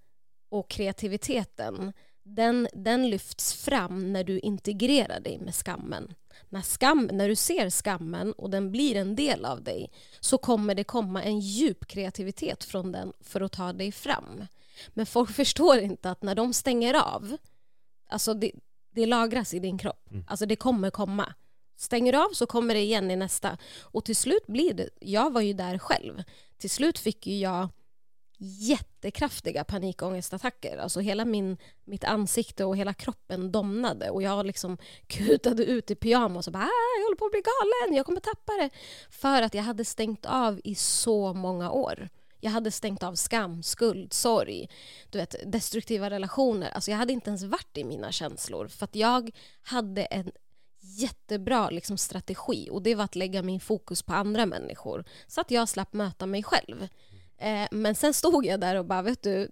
S3: och kreativiteten den, den lyfts fram när du integrerar dig med skammen. När, skam, när du ser skammen och den blir en del av dig så kommer det komma en djup kreativitet från den för att ta dig fram. Men folk förstår inte att när de stänger av, alltså det, det lagras i din kropp. Mm. Alltså det kommer komma. Stänger av så kommer det igen i nästa. Och till slut blir det, jag var ju där själv. Till slut fick ju jag jättekraftiga panikångestattacker. Alltså hela min, mitt ansikte och hela kroppen domnade och jag liksom kutade ut i pyjamas och bara ah, jag håller på att bli galen, jag kommer tappa det. För att jag hade stängt av i så många år. Jag hade stängt av skam, skuld, sorg, du vet, destruktiva relationer. Alltså jag hade inte ens varit i mina känslor för att jag hade en jättebra liksom, strategi och det var att lägga min fokus på andra människor så att jag slapp möta mig själv. Eh, men sen stod jag där och bara, vet du,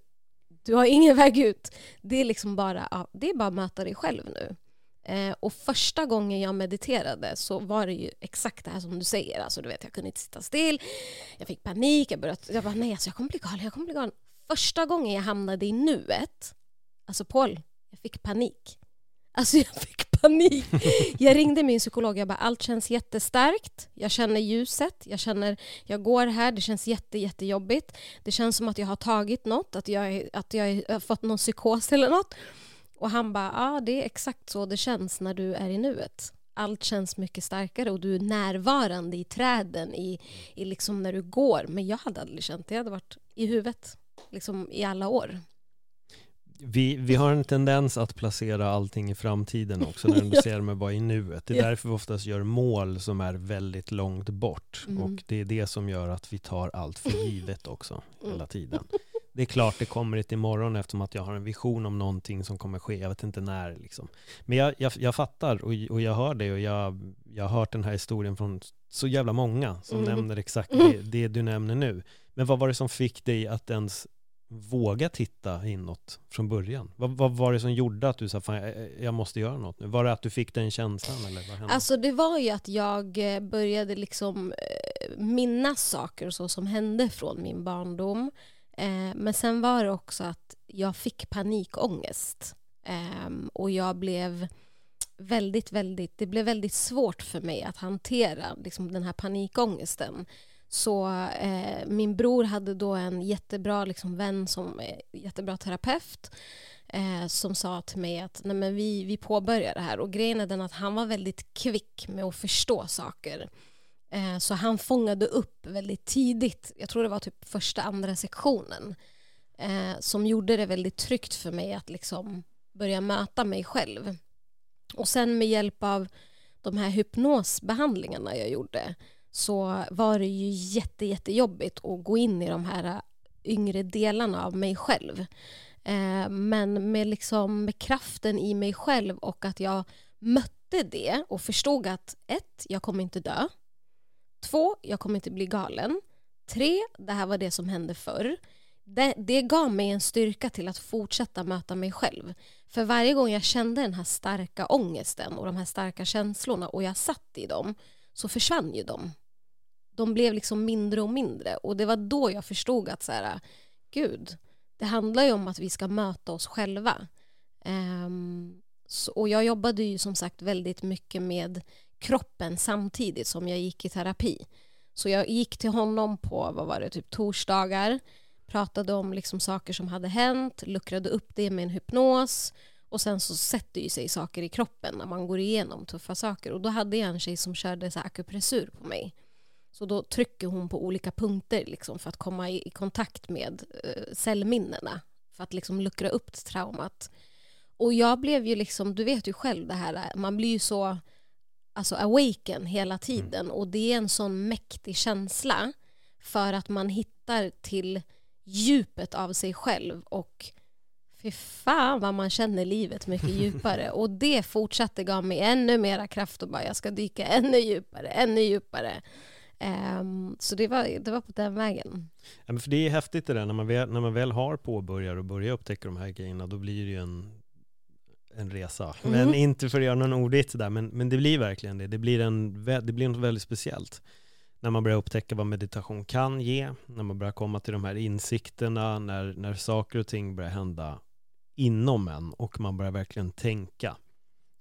S3: du har ingen väg ut. Det är liksom bara, ja, det är bara att möta dig själv nu. Eh, och första gången jag mediterade så var det ju exakt det här som du säger. Alltså, du vet, jag kunde inte sitta still, jag fick panik, jag började, jag bara nej, alltså, jag kommer bli galen, jag kommer bli galen. Första gången jag hamnade i nuet, alltså Paul, jag fick panik. Alltså jag fick panik. Jag ringde min psykolog, jag bara allt känns jättestarkt, jag känner ljuset, jag känner, jag går här, det känns jätte, jättejobbigt. Det känns som att jag har tagit något, att jag, att jag har fått någon psykos eller något. Och han bara, ja det är exakt så det känns när du är i nuet. Allt känns mycket starkare och du är närvarande i träden, i, i liksom när du går. Men jag hade aldrig känt det, jag hade varit i huvudet liksom i alla år.
S2: Vi, vi har en tendens att placera allting i framtiden också när du ser med bara i nuet. Det är ja. därför vi oftast gör mål som är väldigt långt bort. Mm. Och det är det som gör att vi tar allt för givet också mm. hela tiden. Det är klart det kommer ett imorgon eftersom att jag har en vision om någonting som kommer ske. Jag vet inte när liksom. Men jag, jag, jag fattar och, och jag hör det och jag, jag har hört den här historien från så jävla många som mm. nämner exakt det, det du nämner nu. Men vad var det som fick dig att ens våga titta inåt från början? Vad, vad var det som gjorde att du sa fan jag, jag, måste göra något nu? Var det att du fick den känslan eller vad hände?
S3: Alltså det var ju att jag eh, började liksom eh, minnas saker och så som hände från min barndom. Eh, men sen var det också att jag fick panikångest. Ehm, och jag blev väldigt, väldigt, det blev väldigt svårt för mig att hantera liksom, den här panikångesten. Så eh, min bror hade då en jättebra liksom, vän som är jättebra terapeut eh, som sa till mig att Nej, men vi, vi påbörjar det här. Och grejen är den att han var väldigt kvick med att förstå saker. Eh, så han fångade upp väldigt tidigt, jag tror det var typ första, andra sektionen eh, som gjorde det väldigt tryggt för mig att liksom börja möta mig själv. Och sen med hjälp av de här hypnosbehandlingarna jag gjorde så var det ju jätte, jättejobbigt att gå in i de här äh, yngre delarna av mig själv. Eh, men med, liksom, med kraften i mig själv och att jag mötte det och förstod att ett, jag kommer inte dö. Två, jag kommer inte bli galen. Tre, det här var det som hände förr. Det, det gav mig en styrka till att fortsätta möta mig själv. För varje gång jag kände den här starka ångesten och de här starka känslorna och jag satt i dem så försvann ju de. De blev liksom mindre och mindre och det var då jag förstod att så här, gud, det handlar ju om att vi ska möta oss själva. Ehm, um, så, och jag jobbade ju som sagt väldigt mycket med kroppen samtidigt som jag gick i terapi. Så jag gick till honom på, vad var det, typ torsdagar, pratade om liksom saker som hade hänt, luckrade upp det med en hypnos och sen så sätter ju sig saker i kroppen när man går igenom tuffa saker. Och då hade jag en tjej som körde så akupressur på mig. Så då trycker hon på olika punkter liksom för att komma i, i kontakt med uh, cellminnena för att liksom luckra upp traumat. Och jag blev ju liksom, du vet ju själv det här, man blir ju så alltså awaken hela tiden mm. och det är en sån mäktig känsla för att man hittar till djupet av sig själv och fy fan vad man känner livet mycket djupare och det fortsatte gav mig ännu mera kraft och bara jag ska dyka ännu djupare, ännu djupare. Um, så det var, det var på den vägen.
S2: Ja, men för det är häftigt det där när man väl, när man väl har påbörjat och börjar upptäcka de här grejerna då blir det ju en en resa. Mm. Men inte för att göra någon ordvits där, men, men det blir verkligen det. Det blir, en, det blir något väldigt speciellt. När man börjar upptäcka vad meditation kan ge, när man börjar komma till de här insikterna, när, när saker och ting börjar hända inom en och man börjar verkligen tänka.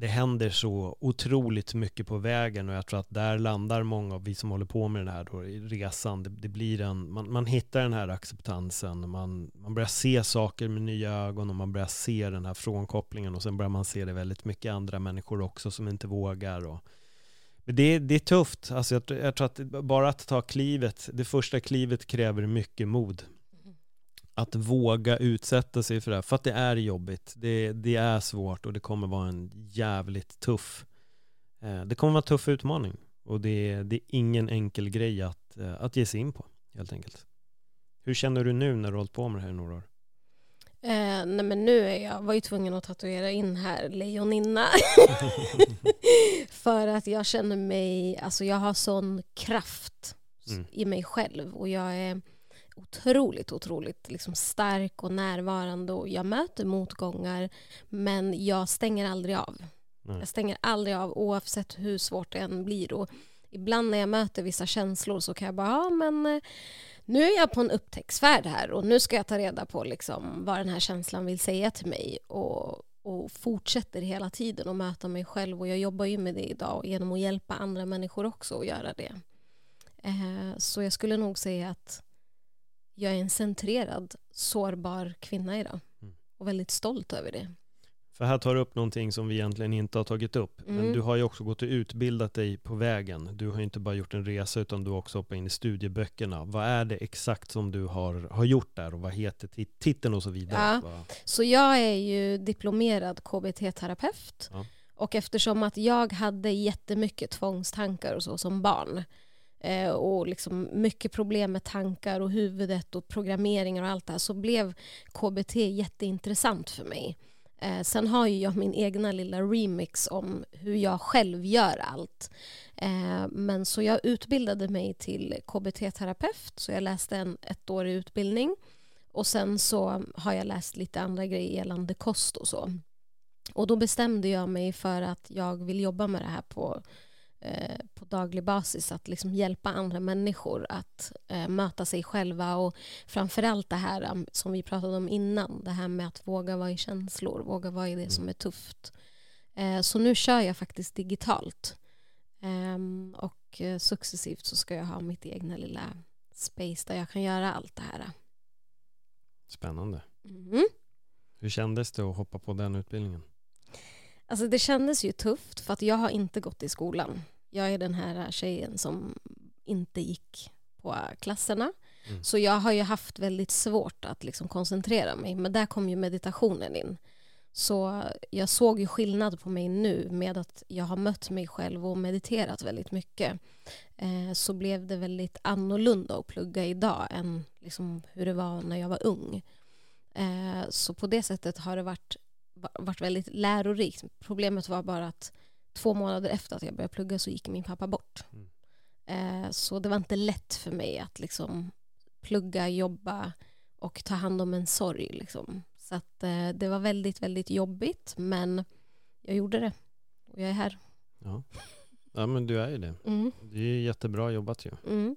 S2: det händer så otroligt mycket på vägen och jag tror att där landar många av vi som håller på med den här då, i resan. Det, det blir en, man, man, hittar den här acceptansen, man, man börjar se saker med nya ögon och man börjar se den här frånkopplingen och sen börjar man se det väldigt mycket andra människor också som inte vågar. Och, det, det är tufft, alltså jag, jag tror att bara att ta klivet, det första klivet kräver mycket mod att våga utsätta sig för det här, för att det är jobbigt, det, det är svårt och det kommer vara en jävligt tuff eh, det kommer vara en tuff utmaning och det, det är ingen enkel grej att, eh, att ge sig in på helt enkelt. Hur känner du nu när du har hållit på med det här i några år?
S3: Eh, nej men nu är jag, var ju tvungen att tatuera in här lejoninna. För att jag känner mig, alltså jag har sån kraft mm. i mig själv och jag är otroligt, otroligt liksom stark och närvarande och jag möter motgångar men jag stänger aldrig av. Nej. Jag stänger aldrig av oavsett hur svårt det än blir. Och ibland när jag möter vissa känslor så kan jag bara, ja men eh, nu är jag på en upptäcktsfärd här och nu ska jag ta reda på liksom vad den här känslan vill säga till mig och, och fortsätter hela tiden att möta mig själv och jag jobbar ju med det idag genom att hjälpa andra människor också att göra det. Eh, så jag skulle nog säga att jag är en centrerad, sårbar kvinna idag. Mm. Och väldigt stolt över det.
S2: För här tar du upp någonting som vi egentligen inte har tagit upp. Mm. Men du har ju också gått och utbildat dig på vägen. Du har inte bara gjort en resa utan du har också hoppat in i studieböckerna. Vad är det exakt som du har, har gjort där och vad heter titeln och så vidare?
S3: Ja. Så jag är ju diplomerad KBT-terapeut. Ja. Och eftersom att jag hade jättemycket tvångstankar och så som barn eh, och liksom mycket problem med tankar och huvudet och programmeringar och allt det här så blev KBT jätteintressant för mig. Eh, sen har ju jag min egna lilla remix om hur jag själv gör allt. Eh, men så jag utbildade mig till KBT-terapeut, så jag läste en ettårig utbildning. Och sen så har jag läst lite andra grejer gällande kost och så. Och då bestämde jag mig för att jag vill jobba med det här på Eh, på daglig basis att liksom hjälpa andra människor att eh, möta sig själva och framförallt det här um, som vi pratade om innan, det här med att våga vara i känslor, våga vara i det som är tufft. Eh, så nu kör jag faktiskt digitalt ehm, och eh, successivt så ska jag ha mitt egna lilla space där jag kan göra allt det här.
S2: Spännande. Mm. Hur kändes det att hoppa på den utbildningen?
S3: Alltså det kändes ju tufft för att jag har inte gått i skolan. Jag är den här tjejen som inte gick på klasserna. Mm. Så jag har ju haft väldigt svårt att liksom koncentrera mig. Men där kom ju meditationen in. Så jag såg ju skillnad på mig nu med att jag har mött mig själv och mediterat väldigt mycket. Eh, så blev det väldigt annorlunda att plugga idag än liksom hur det var när jag var ung. Eh, så på det sättet har det varit varit väldigt lärorikt. Problemet var bara att två månader efter att jag började plugga så gick min pappa bort. Mm. Eh, så det var inte lätt för mig att liksom plugga, jobba och ta hand om en sorg. Liksom. Så att, eh, det var väldigt, väldigt jobbigt men jag gjorde det och jag är här.
S2: Ja, ja men du är ju det. Mm. Det är jättebra jobbat ju. Mm.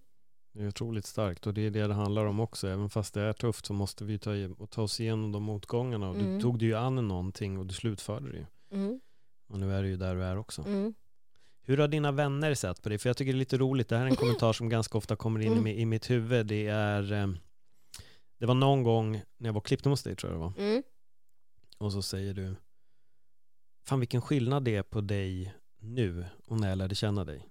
S2: Det är otroligt starkt och det är det det handlar om också. Även fast det är tufft så måste vi ta, och ta oss igenom de motgångarna. Och mm. Du tog dig ju an någonting och du slutförde det ju. Mm. Och nu är du ju där du är också. Mm. Hur har dina vänner sett på dig? För jag tycker det är lite roligt. Det här är en kommentar som ganska ofta kommer in mm. i, mitt huvud. Det är eh, Det var någon gång när jag var klippte hos dig tror jag det var. Mm. Och så säger du Fan vilken skillnad det är på dig nu och när jag lärde känna dig.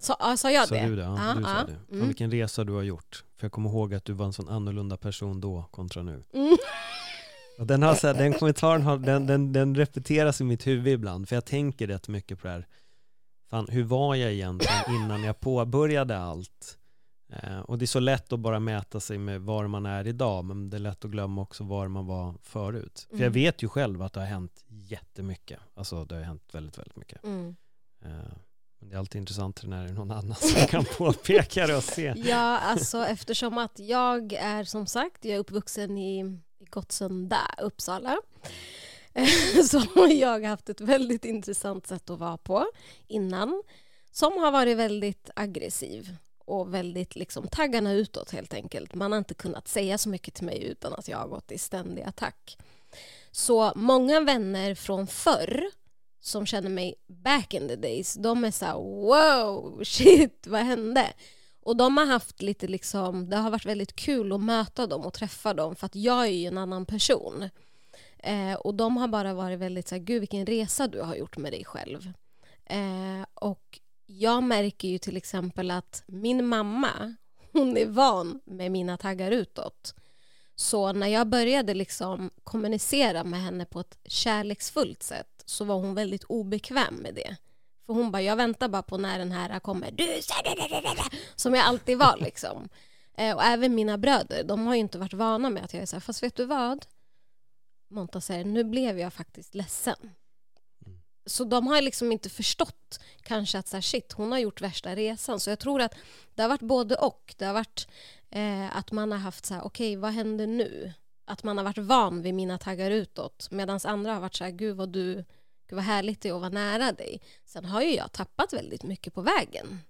S3: Så, ja, sa jag
S2: sa
S3: det?
S2: Du det? Ja, ah, du sa det. Mm. vilken resa du har gjort. För jag kommer ihåg att du var en sån annorlunda person då kontra nu. Mm. Den, har, så här, den kommentaren har, den, den, den repeteras i mitt huvud ibland, för jag tänker rätt mycket på det här. Fan, hur var jag egentligen innan jag påbörjade allt? Eh, och det är så lätt att bara mäta sig med var man är idag, men det är lätt att glömma också var man var förut. Mm. För jag mm. vet ju själv att det har hänt jättemycket. Alltså det har hänt väldigt, väldigt mycket. Mm. Eh, men det är alltid intressant när det är någon annan som kan påpeka det och se.
S3: Ja, alltså eftersom att jag är som sagt, jag är uppvuxen i, i Gottsunda, Uppsala. Så har jag haft ett väldigt intressant sätt att vara på innan. Som har varit väldigt aggressiv och väldigt liksom taggarna utåt helt enkelt. Man har inte kunnat säga så mycket till mig utan att jag har gått i ständig attack. Så många vänner från förr som känner mig back in the days, de är så här, wow, shit, vad hände? Och de har haft lite liksom, det har varit väldigt kul att möta dem och träffa dem för att jag är ju en annan person. Eh, och de har bara varit väldigt så här, gud vilken resa du har gjort med dig själv. Eh, och jag märker ju till exempel att min mamma, hon är van med mina taggar utåt. Så när jag började liksom kommunicera med henne på ett kärleksfullt sätt så var hon väldigt obekväm med det. För hon bara, jag väntar bara på när den här kommer. Du Som jag alltid var liksom. Eh, och även mina bröder, de har ju inte varit vana med att jag är så här, fast vet du vad? Monta säger, nu blev jag faktiskt ledsen. Så de har liksom inte förstått kanske att så här, shit, hon har gjort värsta resan. Så jag tror att det har varit både och. Det har varit eh, att man har haft så här, okej, okay, vad händer nu? Att man har varit van vid mina taggar utåt. Medan andra har varit så här, gud vad du, gud vad härligt det är att vara nära dig. Sen har ju jag tappat väldigt mycket på vägen.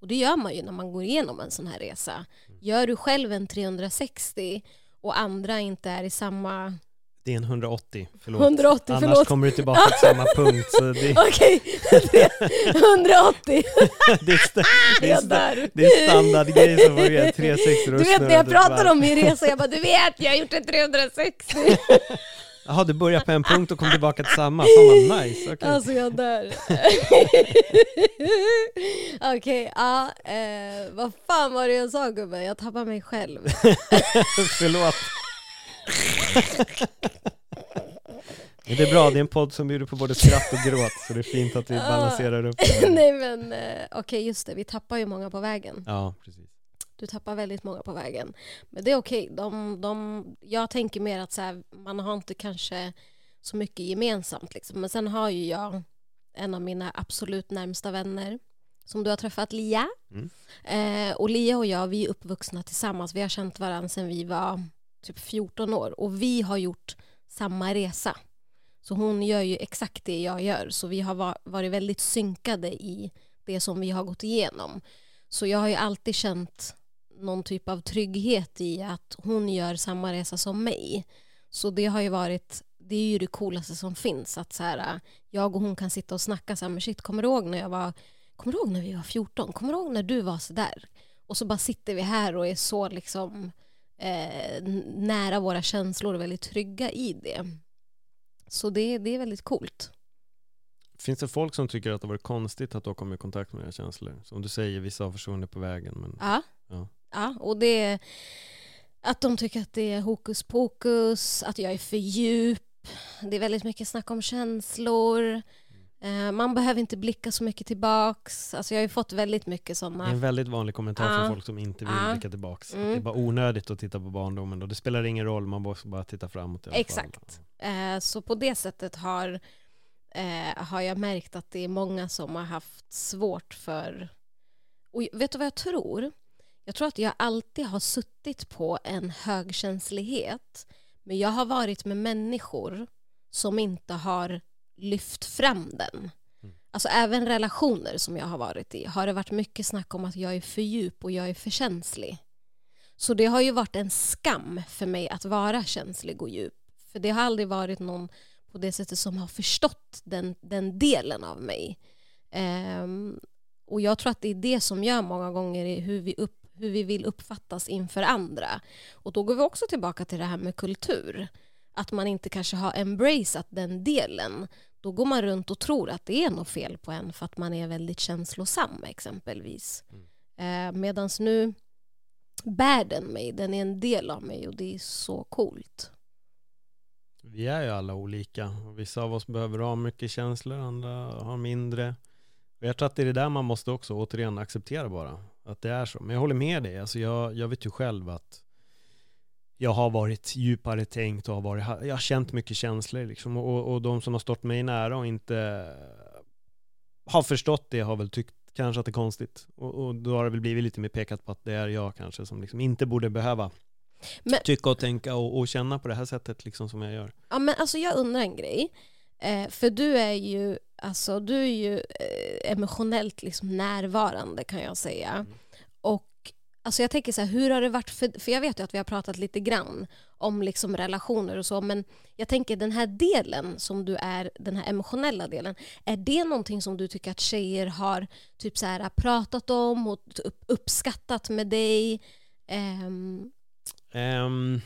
S3: Och det gör man ju när man går igenom en sån här resa. Gör du själv en 360 och andra inte är i samma
S2: det är en 180, förlåt.
S3: 180,
S2: Annars
S3: förlåt.
S2: kommer du tillbaka till samma punkt. Det,
S3: Okej, 180.
S2: det, är, sta, det, är,
S3: dör.
S2: det är standardgrej som börjar 360
S3: Du vet när jag pratar om min resa, jag bara du vet, jag har gjort en 360.
S2: Jaha, du börjar på en punkt och kommer tillbaka till samma. Fan vad nice. Okay.
S3: Alltså jag dör. Okej, ja, eh, vad fan var det jag sa gubben? Jag tappar mig själv.
S2: Förlåt. Men det är bra, det är en podd som bjuder på både skratt och gråt, så det är fint att vi balanserar upp det.
S3: Nej men eh, okej, just det, vi tappar ju många på vägen.
S2: Ja, precis.
S3: Du tappar väldigt många på vägen. Men det är okej. De, de, jag tänker mer att så här, man har inte kanske så mycket gemensamt. Liksom. Men sen har ju jag en av mina absolut närmsta vänner som du har träffat, Lia.
S2: Mm.
S3: Eh, och Lia och jag, vi är uppvuxna tillsammans. Vi har känt varandra sedan vi var typ 14 år. Och vi har gjort samma resa. Så hon gör ju exakt det jag gör. Så vi har varit väldigt synkade i det som vi har gått igenom. Så jag har ju alltid känt någon typ av trygghet i att hon gör samma resa som mig. Så det har ju varit, det är ju det coolaste som finns. Att så här, jag och hon kan sitta och snacka så här, men shit, kommer du ihåg när jag var, kommer du ihåg när vi var 14? Kommer du ihåg när du var så där? Och så bara sitter vi här och är så liksom eh, nära våra känslor och väldigt trygga i det. Så det, det är väldigt coolt.
S2: Finns det folk som tycker att det varit konstigt att du har kommit i kontakt med dina känslor? Som du säger, vissa har försvunnit på vägen. Men...
S3: Ja.
S2: ja.
S3: Ja, och det är att de tycker att det är hokus pokus, att jag är för djup. Det är väldigt mycket snack om känslor. Eh, man behöver inte blicka så mycket tillbaks. Alltså jag har ju fått väldigt mycket sådana.
S2: Det är en väldigt vanlig kommentar
S3: Ja.
S2: från folk som inte vill
S3: Ja.
S2: blicka tillbaks.
S3: Mm.
S2: Det är bara onödigt att titta på barndomen då. Det spelar ingen roll, man måste bara titta framåt i alla
S3: Exakt. Eh, så på det sättet har, eh, har jag märkt att det är många som har haft svårt för... Och vet du vad jag tror? Jag tror att jag alltid har suttit på en högkänslighet men jag har varit med människor som inte har lyft fram den.
S2: Mm.
S3: Alltså även relationer som jag har varit i har det varit mycket snack om att jag är för djup och jag är för känslig. Så det har ju varit en skam för mig att vara känslig och djup. För det har aldrig varit någon på det sättet som har förstått den, den delen av mig. Ehm, och jag tror att det är det som gör många gånger i hur vi, upp, hur vi vill uppfattas inför andra. Och då går vi också tillbaka till det här med kultur. Att man inte kanske har embraceat den delen. Då går man runt och tror att det är något fel på en för att man är väldigt känslosam exempelvis. Mm. Medan nu bär den mig, den är en del av mig och det är så coolt.
S2: Vi är ju alla olika. Vissa av oss behöver ha mycket känslor, andra har mindre. Och jag tror att det är det där man måste också återigen acceptera bara. Att det är så. Men jag håller med dig. Alltså jag, jag vet ju själv att jag har varit djupare tänkt och har varit, jag har känt mycket känslor liksom. Och, och de som har stått mig nära och inte har förstått det har väl tyckt kanske att det är konstigt. Och, och då har det väl blivit lite mer pekat på att det är jag kanske som liksom inte borde behöva
S3: Men-
S2: tycka och tänka och, och känna på det här sättet liksom som jag gör.
S3: Ja, men alltså jag undrar en grej. Eh, för du är ju, alltså, du är ju eh, emotionellt liksom närvarande kan jag säga. Och Alltså jag tänker så här, hur har det varit för, för jag vet ju att vi har pratat lite grann om liksom relationer och så, men jag tänker den här delen som du är, den här emotionella delen, är det någonting som du tycker att tjejer har typ så här, pratat om och upp, uppskattat med dig? Ehm,
S2: Ehm,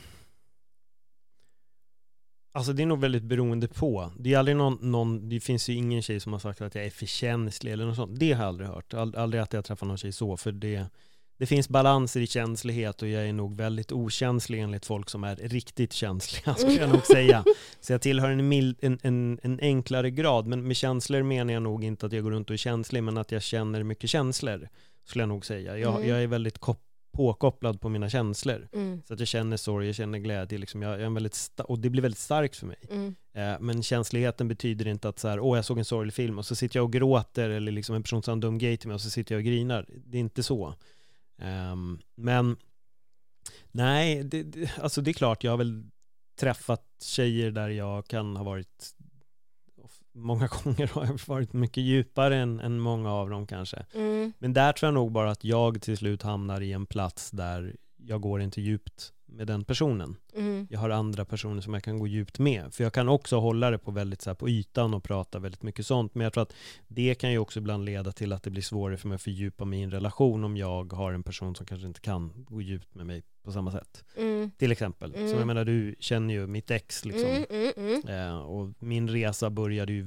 S2: alltså det är nog väldigt beroende på. Det, är aldrig någon, någon, det finns ju ingen tjej som har sagt att jag är för känslig eller något sånt. Det har jag aldrig hört. Ald, aldrig att jag träffat någon tjej så, för det, det finns balanser i känslighet och jag är nog väldigt okänslig enligt folk som är riktigt känsliga, skulle jag nog säga. Så jag tillhör en, mild, en, en, en enklare grad, men med känslor menar jag nog inte att jag går runt och är känslig, men att jag känner mycket känslor, skulle jag nog säga. Jag,
S3: Mm.
S2: jag är väldigt kop- påkopplad på mina känslor.
S3: mm,
S2: Så att jag känner sorg, jag känner glädje, liksom. jag, jag är en väldigt och det blir väldigt starkt för mig.
S3: mm,
S2: Eh, men känsligheten betyder inte att så här, åh jag såg en sorglig film och så sitter jag och gråter eller liksom en person sa en dum grej till mig och så sitter jag och grinar. Det är inte så. Ehm, men nej, det, det, alltså det är klart, jag har väl träffat tjejer där jag kan ha varit Många gånger har jag varit mycket djupare än, än många av dem kanske.
S3: mm,
S2: Men där tror jag nog bara att jag till slut hamnar i en plats där jag går inte djupt med den personen.
S3: mm,
S2: Jag har andra personer som jag kan gå djupt med. För jag kan också hålla det på väldigt så här, på ytan och prata väldigt mycket sånt. Men jag tror att det kan ju också ibland leda till att det blir svårare för mig att fördjupa mig i en relation om jag har en person som kanske inte kan gå djupt med mig på samma sätt.
S3: mm,
S2: Till exempel.
S3: Mm.
S2: Som jag menar, du känner ju mitt ex liksom.
S3: mm, mm, mm.
S2: Eh, och min resa började ju,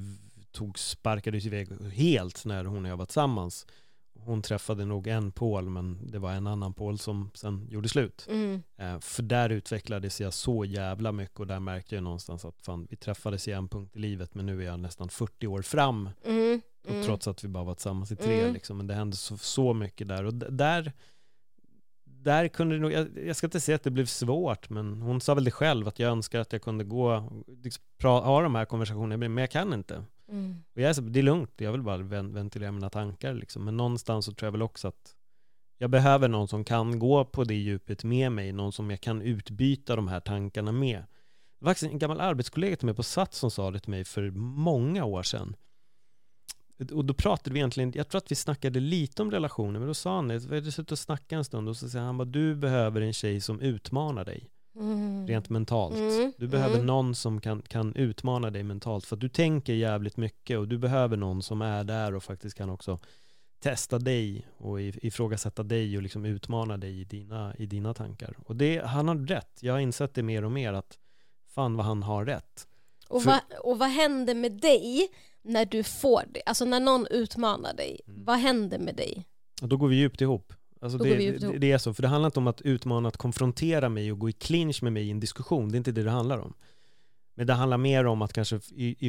S2: tog, sparkades iväg helt när hon och jag var tillsammans. Hon träffade nog en Paul, men det var en annan Paul som sen gjorde slut.
S3: Mm,
S2: Eh, för där utvecklades jag så jävla mycket och där märkte jag någonstans att fan, vi träffades i en punkt i livet, men nu är jag nästan 40 år fram.
S3: mm,
S2: Och
S3: mm.
S2: trots att vi bara var tillsammans i tre,
S3: Mm.
S2: liksom, men det hände så, så mycket där. Och där, där kunde det nog, jag, jag ska inte säga att det blev svårt, men hon sa väl det själv, att jag önskar att jag kunde gå, liksom, pra, ha de här konversationerna, men jag kan inte.
S3: Mm,
S2: Och jag är så, det är lugnt, jag vill bara ventilera mina tankar liksom. Men någonstans så tror jag väl också att jag behöver någon som kan gå på det djupet med mig, någon som jag kan utbyta de här tankarna med. Det var faktiskt en gammal arbetskollega till mig på Sats som sa det till mig för många år sedan. Och då pratade vi egentligen, jag tror att vi snackade lite om relationer, men då sa han det, vi hade suttit och snackat en stund och så säger han bara, du behöver en tjej som utmanar dig,
S3: mm.
S2: rent mentalt.
S3: Mm,
S2: Du behöver
S3: mm.
S2: någon som kan, kan utmana dig mentalt för att du tänker jävligt mycket och du behöver någon som är där och faktiskt kan också testa dig och if- ifrågasätta dig och liksom utmana dig i dina, i dina tankar. Och det, han har rätt. Jag har insett det mer och mer att fan vad han har rätt.
S3: Och,
S2: För-
S3: vad, och vad händer med dig när du får det? Alltså när någon utmanar dig,
S2: Mm.
S3: vad händer med dig?
S2: Och då går vi djupt ihop. Alltså det, det, det är så, för det handlar inte om att utmana, att konfrontera mig och gå i clinch med mig i en diskussion. Det är inte det det handlar om. Men det handlar mer om att kanske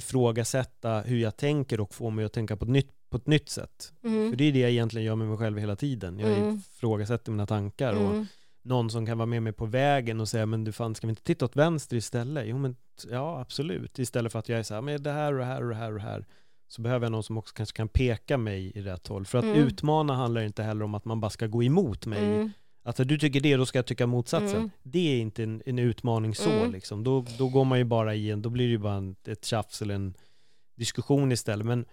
S2: ifrågasätta hur jag tänker och få mig att tänka på ett nytt, på ett nytt sätt.
S3: Mm.
S2: För det är det jag egentligen gör med mig själv hela tiden. Jag
S3: Mm.
S2: ifrågasätter mina tankar och
S3: Mm.
S2: någon som kan vara med mig på vägen och säga men du fan ska vi inte titta åt vänster istället? Jo men ja absolut. Istället för att jag är så här, men det här och det här och det här och det här. Så behöver jag någon som också kanske kan peka mig i rätt håll. För att
S3: Mm.
S2: utmana handlar inte heller om att man bara ska gå emot mig.
S3: Mm.
S2: Att du tycker det, då ska jag tycka motsatsen.
S3: Mm.
S2: Det är inte en, en utmaning så
S3: Mm.
S2: liksom. Då, då går man ju bara i en, då blir det ju bara en, ett tjafs eller en diskussion istället. Men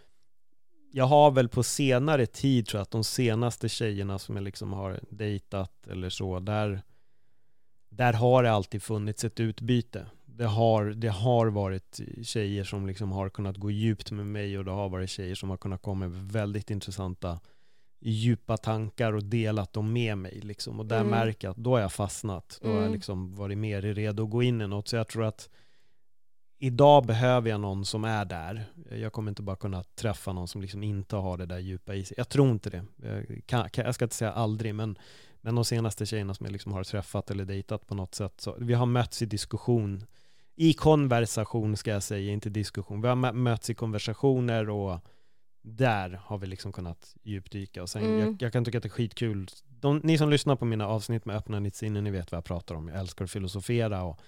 S2: jag har väl på senare tid tror jag att de senaste tjejerna som jag liksom har dejtat eller så, där, där har det alltid funnits ett utbyte. Det har, det har varit tjejer som liksom har kunnat gå djupt med mig och det har varit tjejer som har kunnat komma med väldigt intressanta djupa tankar och delat dem med mig. Liksom. Och där
S3: Mm.
S2: märker jag att då har jag fastnat. Då har jag
S3: Mm.
S2: liksom varit mer redo att gå in i något. Så jag tror att idag behöver jag någon som är där. Jag kommer inte bara kunna träffa någon som liksom inte har det där djupa i sig. Jag tror inte det. Jag, kan, kan, jag ska inte säga aldrig, men, men de senaste tjejerna som jag liksom har träffat eller dejtat på något sätt, så vi har mötts i diskussion. I konversation ska jag säga, inte diskussion. Vi har mö- mötts i konversationer och där har vi liksom kunnat djupdyka. Och sen,
S3: Mm.
S2: jag, jag kan tycka att det är skitkul. De, ni som lyssnar på mina avsnitt med Öppna ditt sinne, ni vet vad jag pratar om. Jag älskar att filosofera och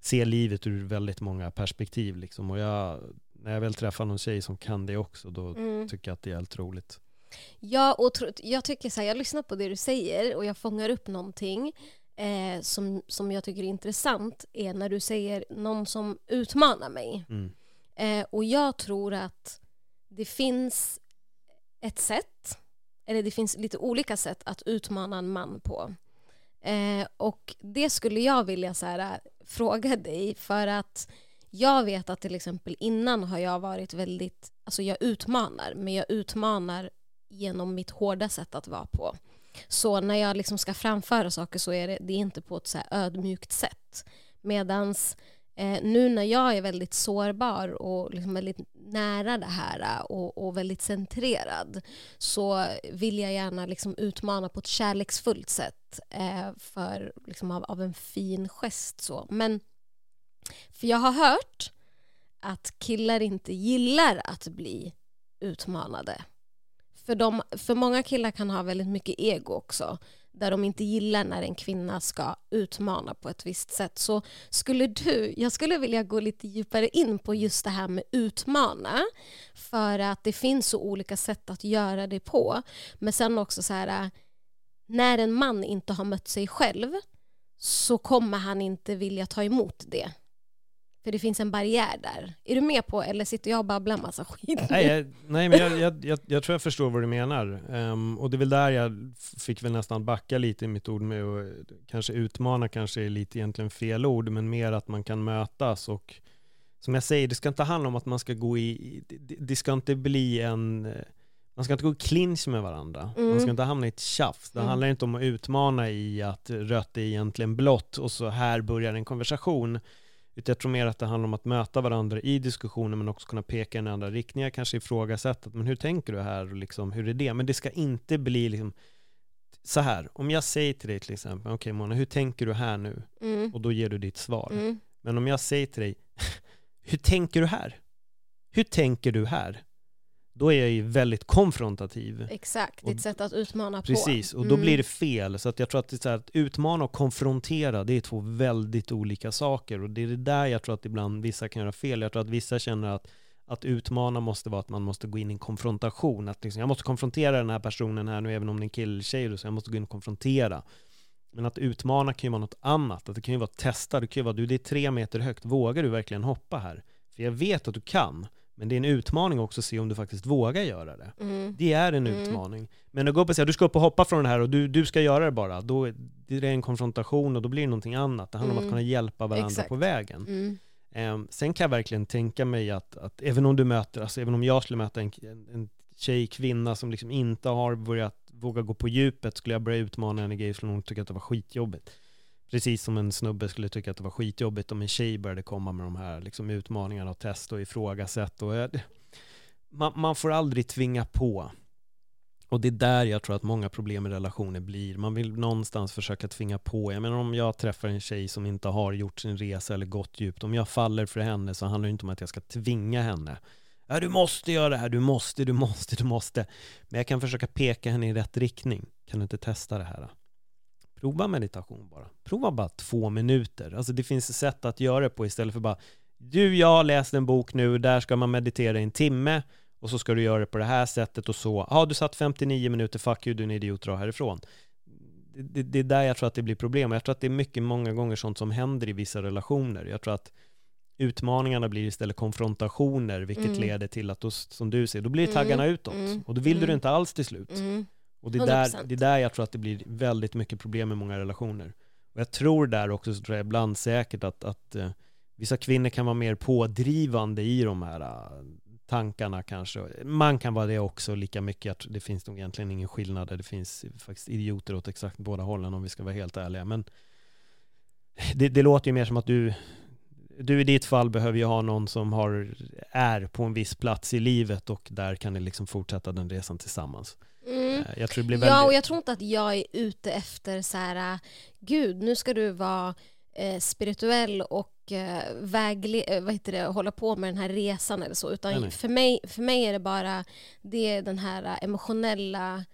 S2: se livet ur väldigt många perspektiv. Liksom. Och jag, när jag väl träffar någon tjej som kan det också, då
S3: Mm.
S2: tycker jag att det är helt roligt.
S3: Ja, och jag tycker så här, jag lyssnar på det du säger och jag fångar upp någonting eh, som, som jag tycker är intressant är när du säger någon som utmanar mig.
S2: Mm.
S3: Eh, och jag tror att det finns ett sätt, eller det finns lite olika sätt att utmana en man på. Eh, och det skulle jag vilja så här, fråga dig för att jag vet att till exempel innan har jag varit väldigt, alltså jag utmanar, men jag utmanar genom mitt hårda sätt att vara på. Så när jag liksom ska framföra saker så är det, det är inte på ett så ödmjukt sätt. Medans eh, nu när jag är väldigt sårbar och liksom väldigt nära det här eh, och, och, väldigt centrerad så vill jag gärna liksom utmana på ett kärleksfullt sätt eh, för, liksom av, av, en fin gest. Så. Men för jag har hört att killar inte gillar att bli utmanade. För, de, för många killar kan ha väldigt mycket ego också där de inte gillar när en kvinna ska utmana på ett visst sätt. Så skulle du, jag skulle vilja gå lite djupare in på just det här med utmana för att det finns så olika sätt att göra det på. Men sen också så här, när en man inte har mött sig själv så kommer han inte vilja ta emot det. För det finns en barriär där. Är du med på, eller sitter jag och babblar massa skit?
S2: Nej, jag, nej men jag, jag, jag, jag, tror jag förstår vad du menar. Um, och det är väl där jag fick väl nästan backa lite i mitt ord med att kanske utmana kanske är lite egentligen fel ord, men mer att man kan mötas och som jag säger, det ska inte handla om att man ska gå i, det, det ska inte bli en man ska inte gå i clinch med varandra. Mm. Man ska inte hamna i ett tjafs. Det mm. handlar inte om att utmana i att rött är egentligen blått och så här börjar en konversation. Utan jag tror mer att det handlar om att möta varandra i diskussioner men också kunna peka i en andra riktningar, kanske ifrågasätta, men hur tänker du här och liksom, hur är det? Men det ska inte bli liksom så här, om jag säger till dig till exempel, okej okay, Mona, hur tänker du här nu? Mm. Och då ger du ditt svar. Mm. Men om jag säger till dig, hur tänker du här? Hur tänker du här? Då är jag ju väldigt konfrontativ.
S3: Exakt, ditt sätt att utmana
S2: precis, på. Precis, och då blir mm. det fel. Så att jag tror att, det är så här, att utmana och konfrontera, det är två väldigt olika saker. Och det är det där jag tror att ibland vissa kan göra fel. Jag tror att vissa känner att att utmana måste vara att man måste gå in i en konfrontation. Att liksom, jag måste konfrontera den här personen här nu, även om det är en kille eller tjej, så jag måste gå in och konfrontera. Men att utmana kan ju vara något annat. Att det kan ju vara att testa. Det kan ju vara, du det är tre meter högt, vågar du verkligen hoppa här? För jag vet att du kan. Men det är en utmaning också att se om du faktiskt vågar göra det. Mm. Det är en mm. utmaning. Men att gå upp och säga du ska upp och hoppa från det här och du, du ska göra det bara, då är det en konfrontation och då blir det någonting annat. Det handlar mm. om att mm. kunna hjälpa varandra Exakt. på vägen. Um, sen kan jag verkligen tänka mig att, att även om du möter, alltså även om jag skulle möta en, en, en tjej, kvinna som liksom inte har börjat våga gå på djupet, skulle jag börja utmana henne i grejer skulle hon tycka att det var skitjobbigt. Precis som en snubbe skulle tycka att det var skitjobbigt om en tjej började komma med de här liksom, utmaningarna och test och ifrågasätt. Och, eh, man, man får aldrig tvinga på. Och det är där jag tror att många problem i relationer blir. Man vill någonstans försöka tvinga på. Jag menar om jag träffar en tjej som inte har gjort sin resa eller gått djupt. Om jag faller för henne så handlar det inte om att jag ska tvinga henne. Ja, du måste göra det här, du måste, du måste, du måste. Men jag kan försöka peka henne i rätt riktning. Kan du inte testa det här? Prova meditation bara. Prova bara två minuter. Alltså det finns sätt att göra det på istället för bara du, jag har läst en bok nu, där ska man meditera i en timme och så ska du göra det på det här sättet och så. Ja, du satt 59 minuter, fuck you, du är en idiot, dra härifrån. Det, det, det, är där jag tror att det blir problem. Jag tror att det är mycket, många gånger sånt som händer i vissa relationer. Jag tror att utmaningarna blir istället konfrontationer, vilket mm. leder till att, då, som du säger, då blir taggarna mm. utåt. Mm. Och då vill mm. du det inte alls till slut. Och det är, där, det är där jag tror att det blir väldigt mycket problem i många relationer. Och jag tror där också, så tror jag ibland säkert att, att uh, vissa kvinnor kan vara mer pådrivande i de här uh, tankarna kanske. Man kan vara det också lika mycket. Att det finns nog egentligen ingen skillnad. Det finns faktiskt idioter åt exakt båda hållen om vi ska vara helt ärliga. Men det, det låter ju mer som att du, du i ditt fall behöver ju ha någon som har, är på en viss plats i livet och där kan ni liksom fortsätta den resan tillsammans. Mm. Eh, jag tror det blir väldigt...
S3: Ja, och jag tror inte att jag är ute efter så här, gud, nu ska du vara eh, spirituell och eh, vägle eh, vad heter det, hålla på med den här resan eller så. Utan nej, nej. För, mig, för mig är det bara det den här emotionella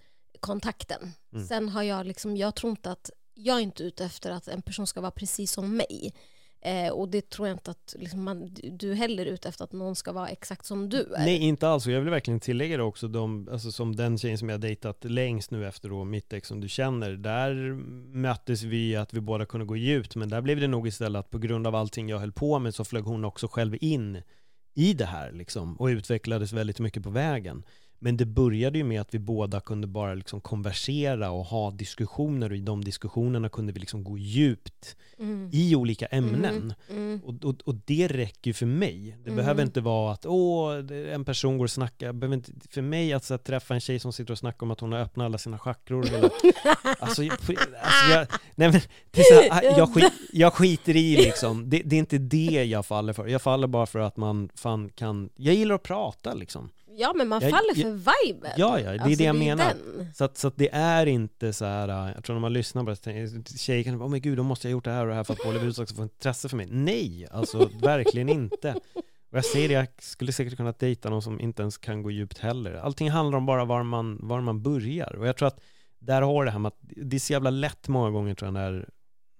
S3: kontakten. Mm. Sen har jag liksom, jag tror inte att, jag är inte ute efter att en person ska vara precis som mig. Eh, och det tror jag inte att liksom, man, du heller är ute efter att någon ska vara exakt som du är.
S2: Nej, inte alls. Och jag vill verkligen tillägga det också, de, alltså, som den tjejen som jag dejtat längst nu efter då, mitt ex som du känner, där möttes vi att vi båda kunde gå djupt, men där blev det nog istället att på grund av allting jag höll på med så flög hon också själv in i det här liksom, och utvecklades väldigt mycket på vägen. Men det började ju med att vi båda kunde bara liksom konversera och ha diskussioner och i de diskussionerna kunde vi liksom gå djupt
S3: Mm.
S2: i olika ämnen.
S3: Mm.
S2: Och, och, och det räcker ju för mig. Det
S3: Mm.
S2: behöver inte vara att åh, en person går och snackar. Behöver inte, för mig att här, träffa en tjej som sitter och snackar om att hon har öppnat alla sina chakror. Eller, alltså, jag, alltså jag, nej men, det är så här, jag, skit, jag skiter i liksom. Det, det är inte det jag faller för. Jag faller bara för att man fan kan, jag gillar att prata liksom.
S3: Ja, men man
S2: Jag-
S3: faller
S2: jag-
S3: för viben.
S2: Ja, ja, det är
S3: Alltså,
S2: det jag menar.
S3: den.
S2: Så att, så att det är inte så här, äh, jag tror när man lyssnar på det, tänker- tjejer kan bara, åh men gud, då måste jag ha gjort det här och det här för att Bollywood ska få intresse för mig. Nej, alltså verkligen inte. Och jag säger det, jag skulle säkert kunna dejta någon som inte ens kan gå djupt heller. Allting handlar om bara var man, var man börjar. Och jag tror att där har det här med att det är så jävla lätt många gånger tror jag när,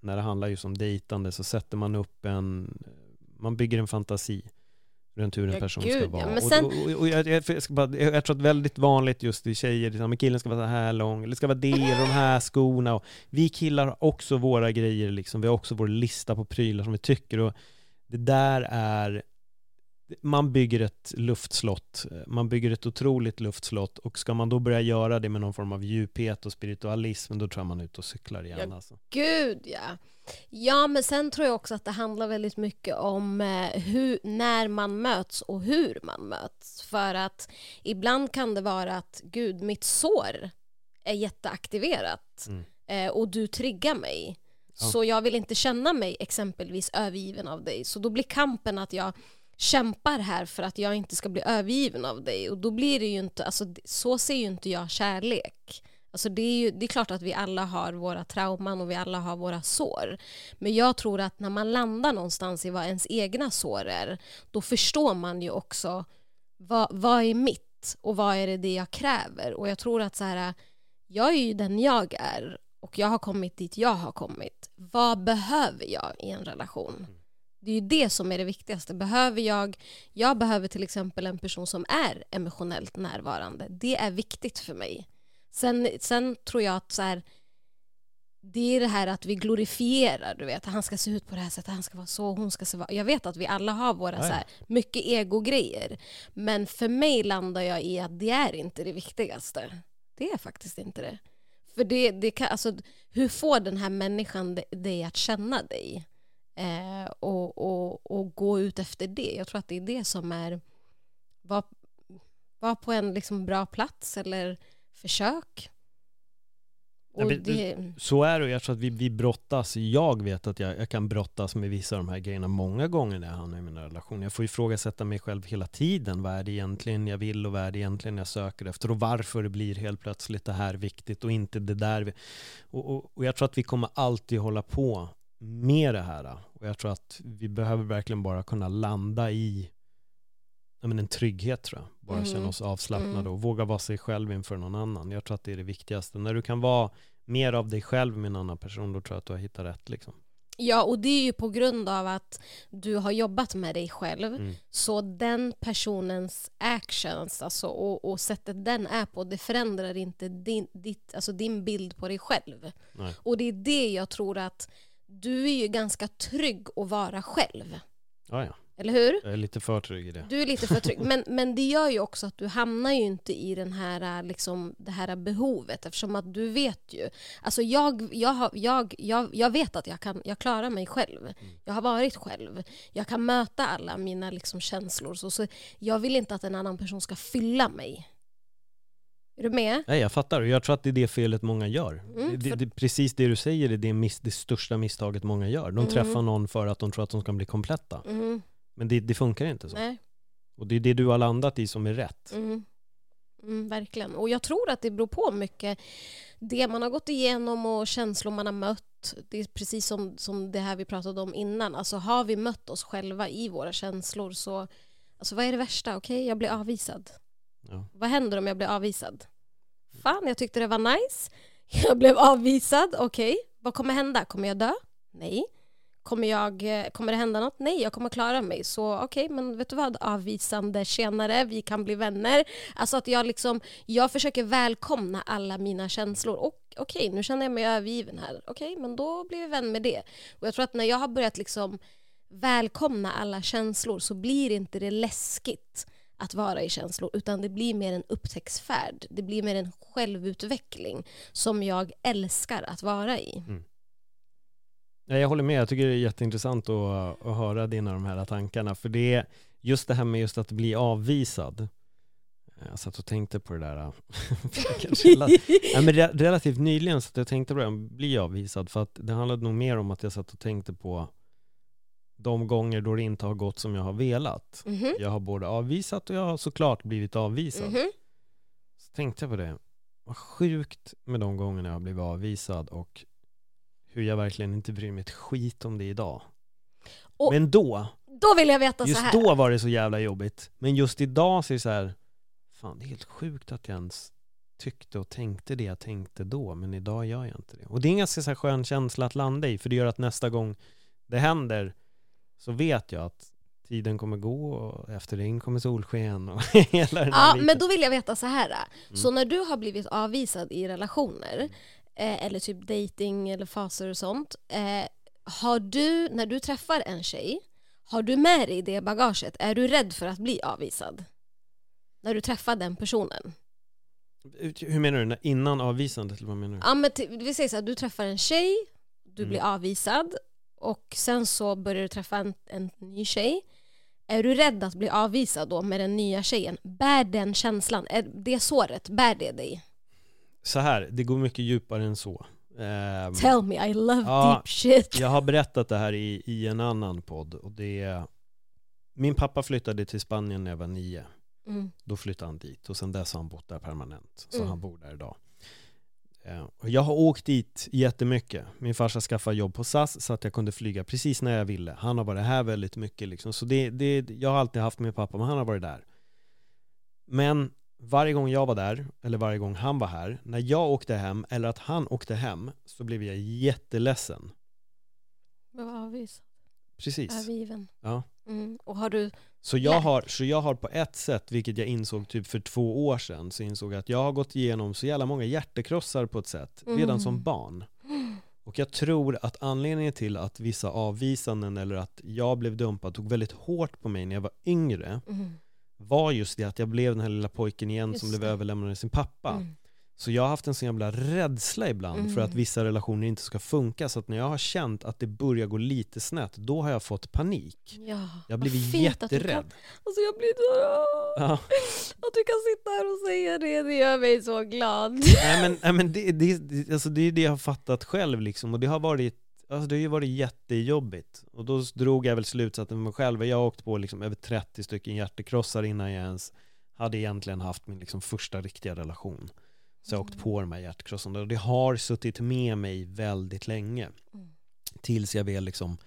S2: när det handlar just om dejtande så sätter man upp en, man bygger en fantasi runt hur en
S3: Ja,
S2: person
S3: gud,
S2: ska
S3: ja.
S2: vara. Och-
S3: sen-
S2: och, och, och jag, jag, jag, bara, jag, tror att väldigt vanligt just i tjejer, liksom, killen ska vara så här lång, eller ska vara det, eller de här skorna. Och vi killar har också våra grejer, liksom. vi har också vår lista på prylar som vi tycker. Och det där är, man bygger ett luftslott, man bygger ett otroligt luftslott och ska man då börja göra det med någon form av djuphet och spiritualism, då tror jag man är ute och cyklar igen.
S3: Ja,
S2: Alltså.
S3: Gud ja. Ja, men sen tror jag också att det handlar väldigt mycket om eh, hur, när man möts och hur man möts. För att ibland kan det vara att gud, mitt sår är jätteaktiverat
S2: Mm.
S3: eh, och du triggar mig.
S2: Ja.
S3: Så jag vill inte känna mig exempelvis övergiven av dig. Så då blir kampen att jag kämpar här för att jag inte ska bli övergiven av dig. Och då blir det ju inte, alltså så ser ju inte jag kärlek. Alltså det, är ju, det är klart att vi alla har våra trauman och vi alla har våra sår. Men jag tror att när man landar någonstans i vad ens egna sår är, då förstår man ju också vad, vad är mitt och vad är det, det jag kräver. Och jag tror att så här, jag är ju den jag är och jag har kommit dit jag har kommit. Vad behöver jag i en relation? Mm. Det är ju det som är det viktigaste. Behöver jag, jag behöver till exempel en person som är emotionellt närvarande. Det är viktigt för mig. Sen, sen tror jag att så här, det är det här att vi glorifierar, du vet, han ska se ut på det här sättet, han ska vara så, hon ska se vara... Jag vet att vi alla har våra så här, mycket egogrejer, men för mig landar jag i att det är inte det viktigaste. Det är faktiskt inte det. För det, det kan, alltså, hur får den här människan dig att känna dig? Eh, och, och, och gå ut efter det. Jag tror att det är det som är... Var, var på en liksom bra plats eller försök.
S2: Ja,
S3: det,
S2: Så är det jag tror att vi, vi brottas, jag vet att jag, jag kan brottas med vissa av de här grejerna många gånger när jag hamnar i mina relationer. Jag får ifrågasätta mig själv hela tiden. Vad är det egentligen jag vill och vad är det egentligen jag söker efter och varför det blir helt plötsligt det här viktigt och inte det där. vi- Och, och, och jag tror att vi kommer alltid hålla på med det här. Och jag tror att vi behöver verkligen bara kunna landa i men en trygghet tror jag. Bara
S3: Mm.
S2: känna oss avslappnade
S3: Mm.
S2: och våga vara sig själv inför någon annan. Jag tror att det är det viktigaste. När du kan vara mer av dig själv med en annan person, då tror jag att du har hittat rätt. Liksom.
S3: ja, och det är ju på grund av att du har jobbat med dig själv.
S2: Mm.
S3: Så den personens actions alltså, och, och sättet den är på, det förändrar inte din, ditt, alltså din bild på dig själv.
S2: Nej.
S3: Och det är det jag tror att du är ju ganska trygg att vara själv.
S2: Ja, ja.
S3: Eller hur?
S2: Jag är lite för trygg i det.
S3: Du är lite för trygg. Men, men det gör ju också att du hamnar ju inte i den här, liksom, det här behovet eftersom att du vet ju. Alltså jag, jag, jag, jag, jag vet att jag, kan, jag klarar mig själv. Jag har varit själv. Jag kan möta alla mina liksom, känslor. Så, så jag vill inte att en annan person ska fylla mig. Är du med?
S2: Nej, jag fattar. Jag tror att det är det felet många gör.
S3: Mm,
S2: det,
S3: för-
S2: det, precis det du säger är det, miss, det största misstaget många gör. De
S3: Mm.
S2: träffar någon för att de tror att de ska bli kompletta.
S3: Mm,
S2: Men det, det funkar inte så.
S3: nej.
S2: Och det är det du har landat i som är rätt.
S3: Mm. Mm, verkligen. Och jag tror att det beror på mycket det man har gått igenom och känslor man har mött. Det är precis som, som det här vi pratade om innan. Alltså har vi mött oss själva i våra känslor så alltså vad är det värsta? Okej, jag blir avvisad.
S2: Ja.
S3: Vad händer om jag blir avvisad? Fan, jag tyckte det var nice. Jag blev avvisad. Okej, vad kommer hända? Kommer jag dö? Nej. Kommer, jag, eh, kommer det hända något? Nej, jag kommer klara mig. Så okej, men vet du vad? Avvisande tjenare, vi kan bli vänner. Alltså att jag liksom, jag försöker välkomna alla mina känslor. Och okej, nu känner jag mig övergiven här. Okej, men då blir vi vän med det. Och jag tror att när jag har börjat liksom välkomna alla känslor så blir inte det läskigt att vara i känslor utan det blir mer en upptäcktsfärd. Det blir mer en självutveckling som jag älskar att vara i.
S2: Ja, jag håller med, jag tycker det är jätteintressant att, att höra dina de här tankarna. För det är just det här med just att bli avvisad. Jag satt och tänkte på det där. ja, men relativt nyligen så jag tänkte på det, bli avvisad. För att det handlade nog mer om att jag satt och tänkte på de gånger då det inte har gått som jag har velat.
S3: Mm -hmm.
S2: Jag har både avvisat och jag har såklart blivit avvisad.
S3: Mm -hmm.
S2: Så tänkte jag på det. Vad sjukt med de gångerna jag har blivit avvisad och hur jag verkligen inte bryr mig ett skit om det idag.
S3: Och
S2: Men då,
S3: då vill jag veta
S2: just
S3: så här.
S2: då var det så jävla jobbigt. Men just idag så är det så här, fan det är helt sjukt att jag ens tyckte och tänkte det jag tänkte då, men idag gör jag inte det. Och det är en ganska så skön känsla att landa i, för det gör att nästa gång det händer så vet jag att tiden kommer gå och efter regn kommer solsken och hela den
S3: Ja, men då vill jag veta så här.
S2: Mm.
S3: Så när du har blivit avvisad i relationer, eh, eller typ dating eller faser och sånt, eh, har du, när du träffar en tjej, har du med dig det bagaget? Är du rädd för att bli avvisad? När du träffar den personen?
S2: Hur menar du? Innan avvisandet eller vad menar du?
S3: Ja, men vi säger så här, du träffar en tjej, du
S2: Mm.
S3: blir avvisad och sen så börjar du träffa en, en ny tjej. Är du rädd att bli avvisad då med den nya tjejen? Bär den känslan, är det såret, bär det dig?
S2: Så här, det går mycket djupare än så. Ehm,
S3: Tell me, I love
S2: Ja,
S3: deep shit.
S2: Jag har berättat det här i, i en annan podd och det är Min pappa flyttade till Spanien när jag var nio
S3: Mm.
S2: Då flyttade han dit och sen dess har han bott där permanent Så
S3: Mm.
S2: han bor där idag Jag har åkt dit jättemycket Min farsa skaffade jobb på SAS så att jag kunde flyga precis när jag ville Han har varit här väldigt mycket liksom. Så det, det, jag har alltid haft min pappa men han har varit där Men varje gång jag var där, eller varje gång han var här När jag åkte hem, eller att han åkte hem Så blev jag jätteledsen
S3: Jag var avvisad,
S2: Precis
S3: övergiven.
S2: ja.
S3: Mm. Och har du,
S2: Så jag, har, så jag har på ett sätt, vilket jag insåg typ för två år sedan, så insåg jag att jag har gått igenom så jävla många hjärtekrossar på ett sätt, redan
S3: Mm.
S2: som barn. Och jag tror att anledningen till att vissa avvisanden eller att jag blev dumpad tog väldigt hårt på mig när jag var yngre
S3: mm.
S2: var just det att jag blev den här lilla pojken igen
S3: Just
S2: som blev
S3: det.
S2: överlämnad av sin pappa.
S3: Mm.
S2: Så jag har haft en sån jävla rädsla ibland för att
S3: Mm.
S2: vissa relationer inte ska funka. Så att när jag har känt att det börjar gå lite snett, då har jag fått panik.
S3: Ja,
S2: Jag har blivit jätterädd.
S3: Kan, alltså jag blir så...
S2: Ja.
S3: Att du kan sitta här och säga det, det gör mig så glad.
S2: Nej men, nej, men det, det, det, alltså det är det jag har fattat själv liksom och det har varit Alltså det har ju varit jättejobbigt och då drog jag väl slutsatsen med mig själv Jag har åkt på liksom över 30 stycken hjärtekrossar innan jag ens hade egentligen haft min liksom första riktiga relation Så jag har åkt på de här hjärtekrossarna och det har suttit med mig väldigt länge
S3: Mm.
S2: Tills jag väl liksom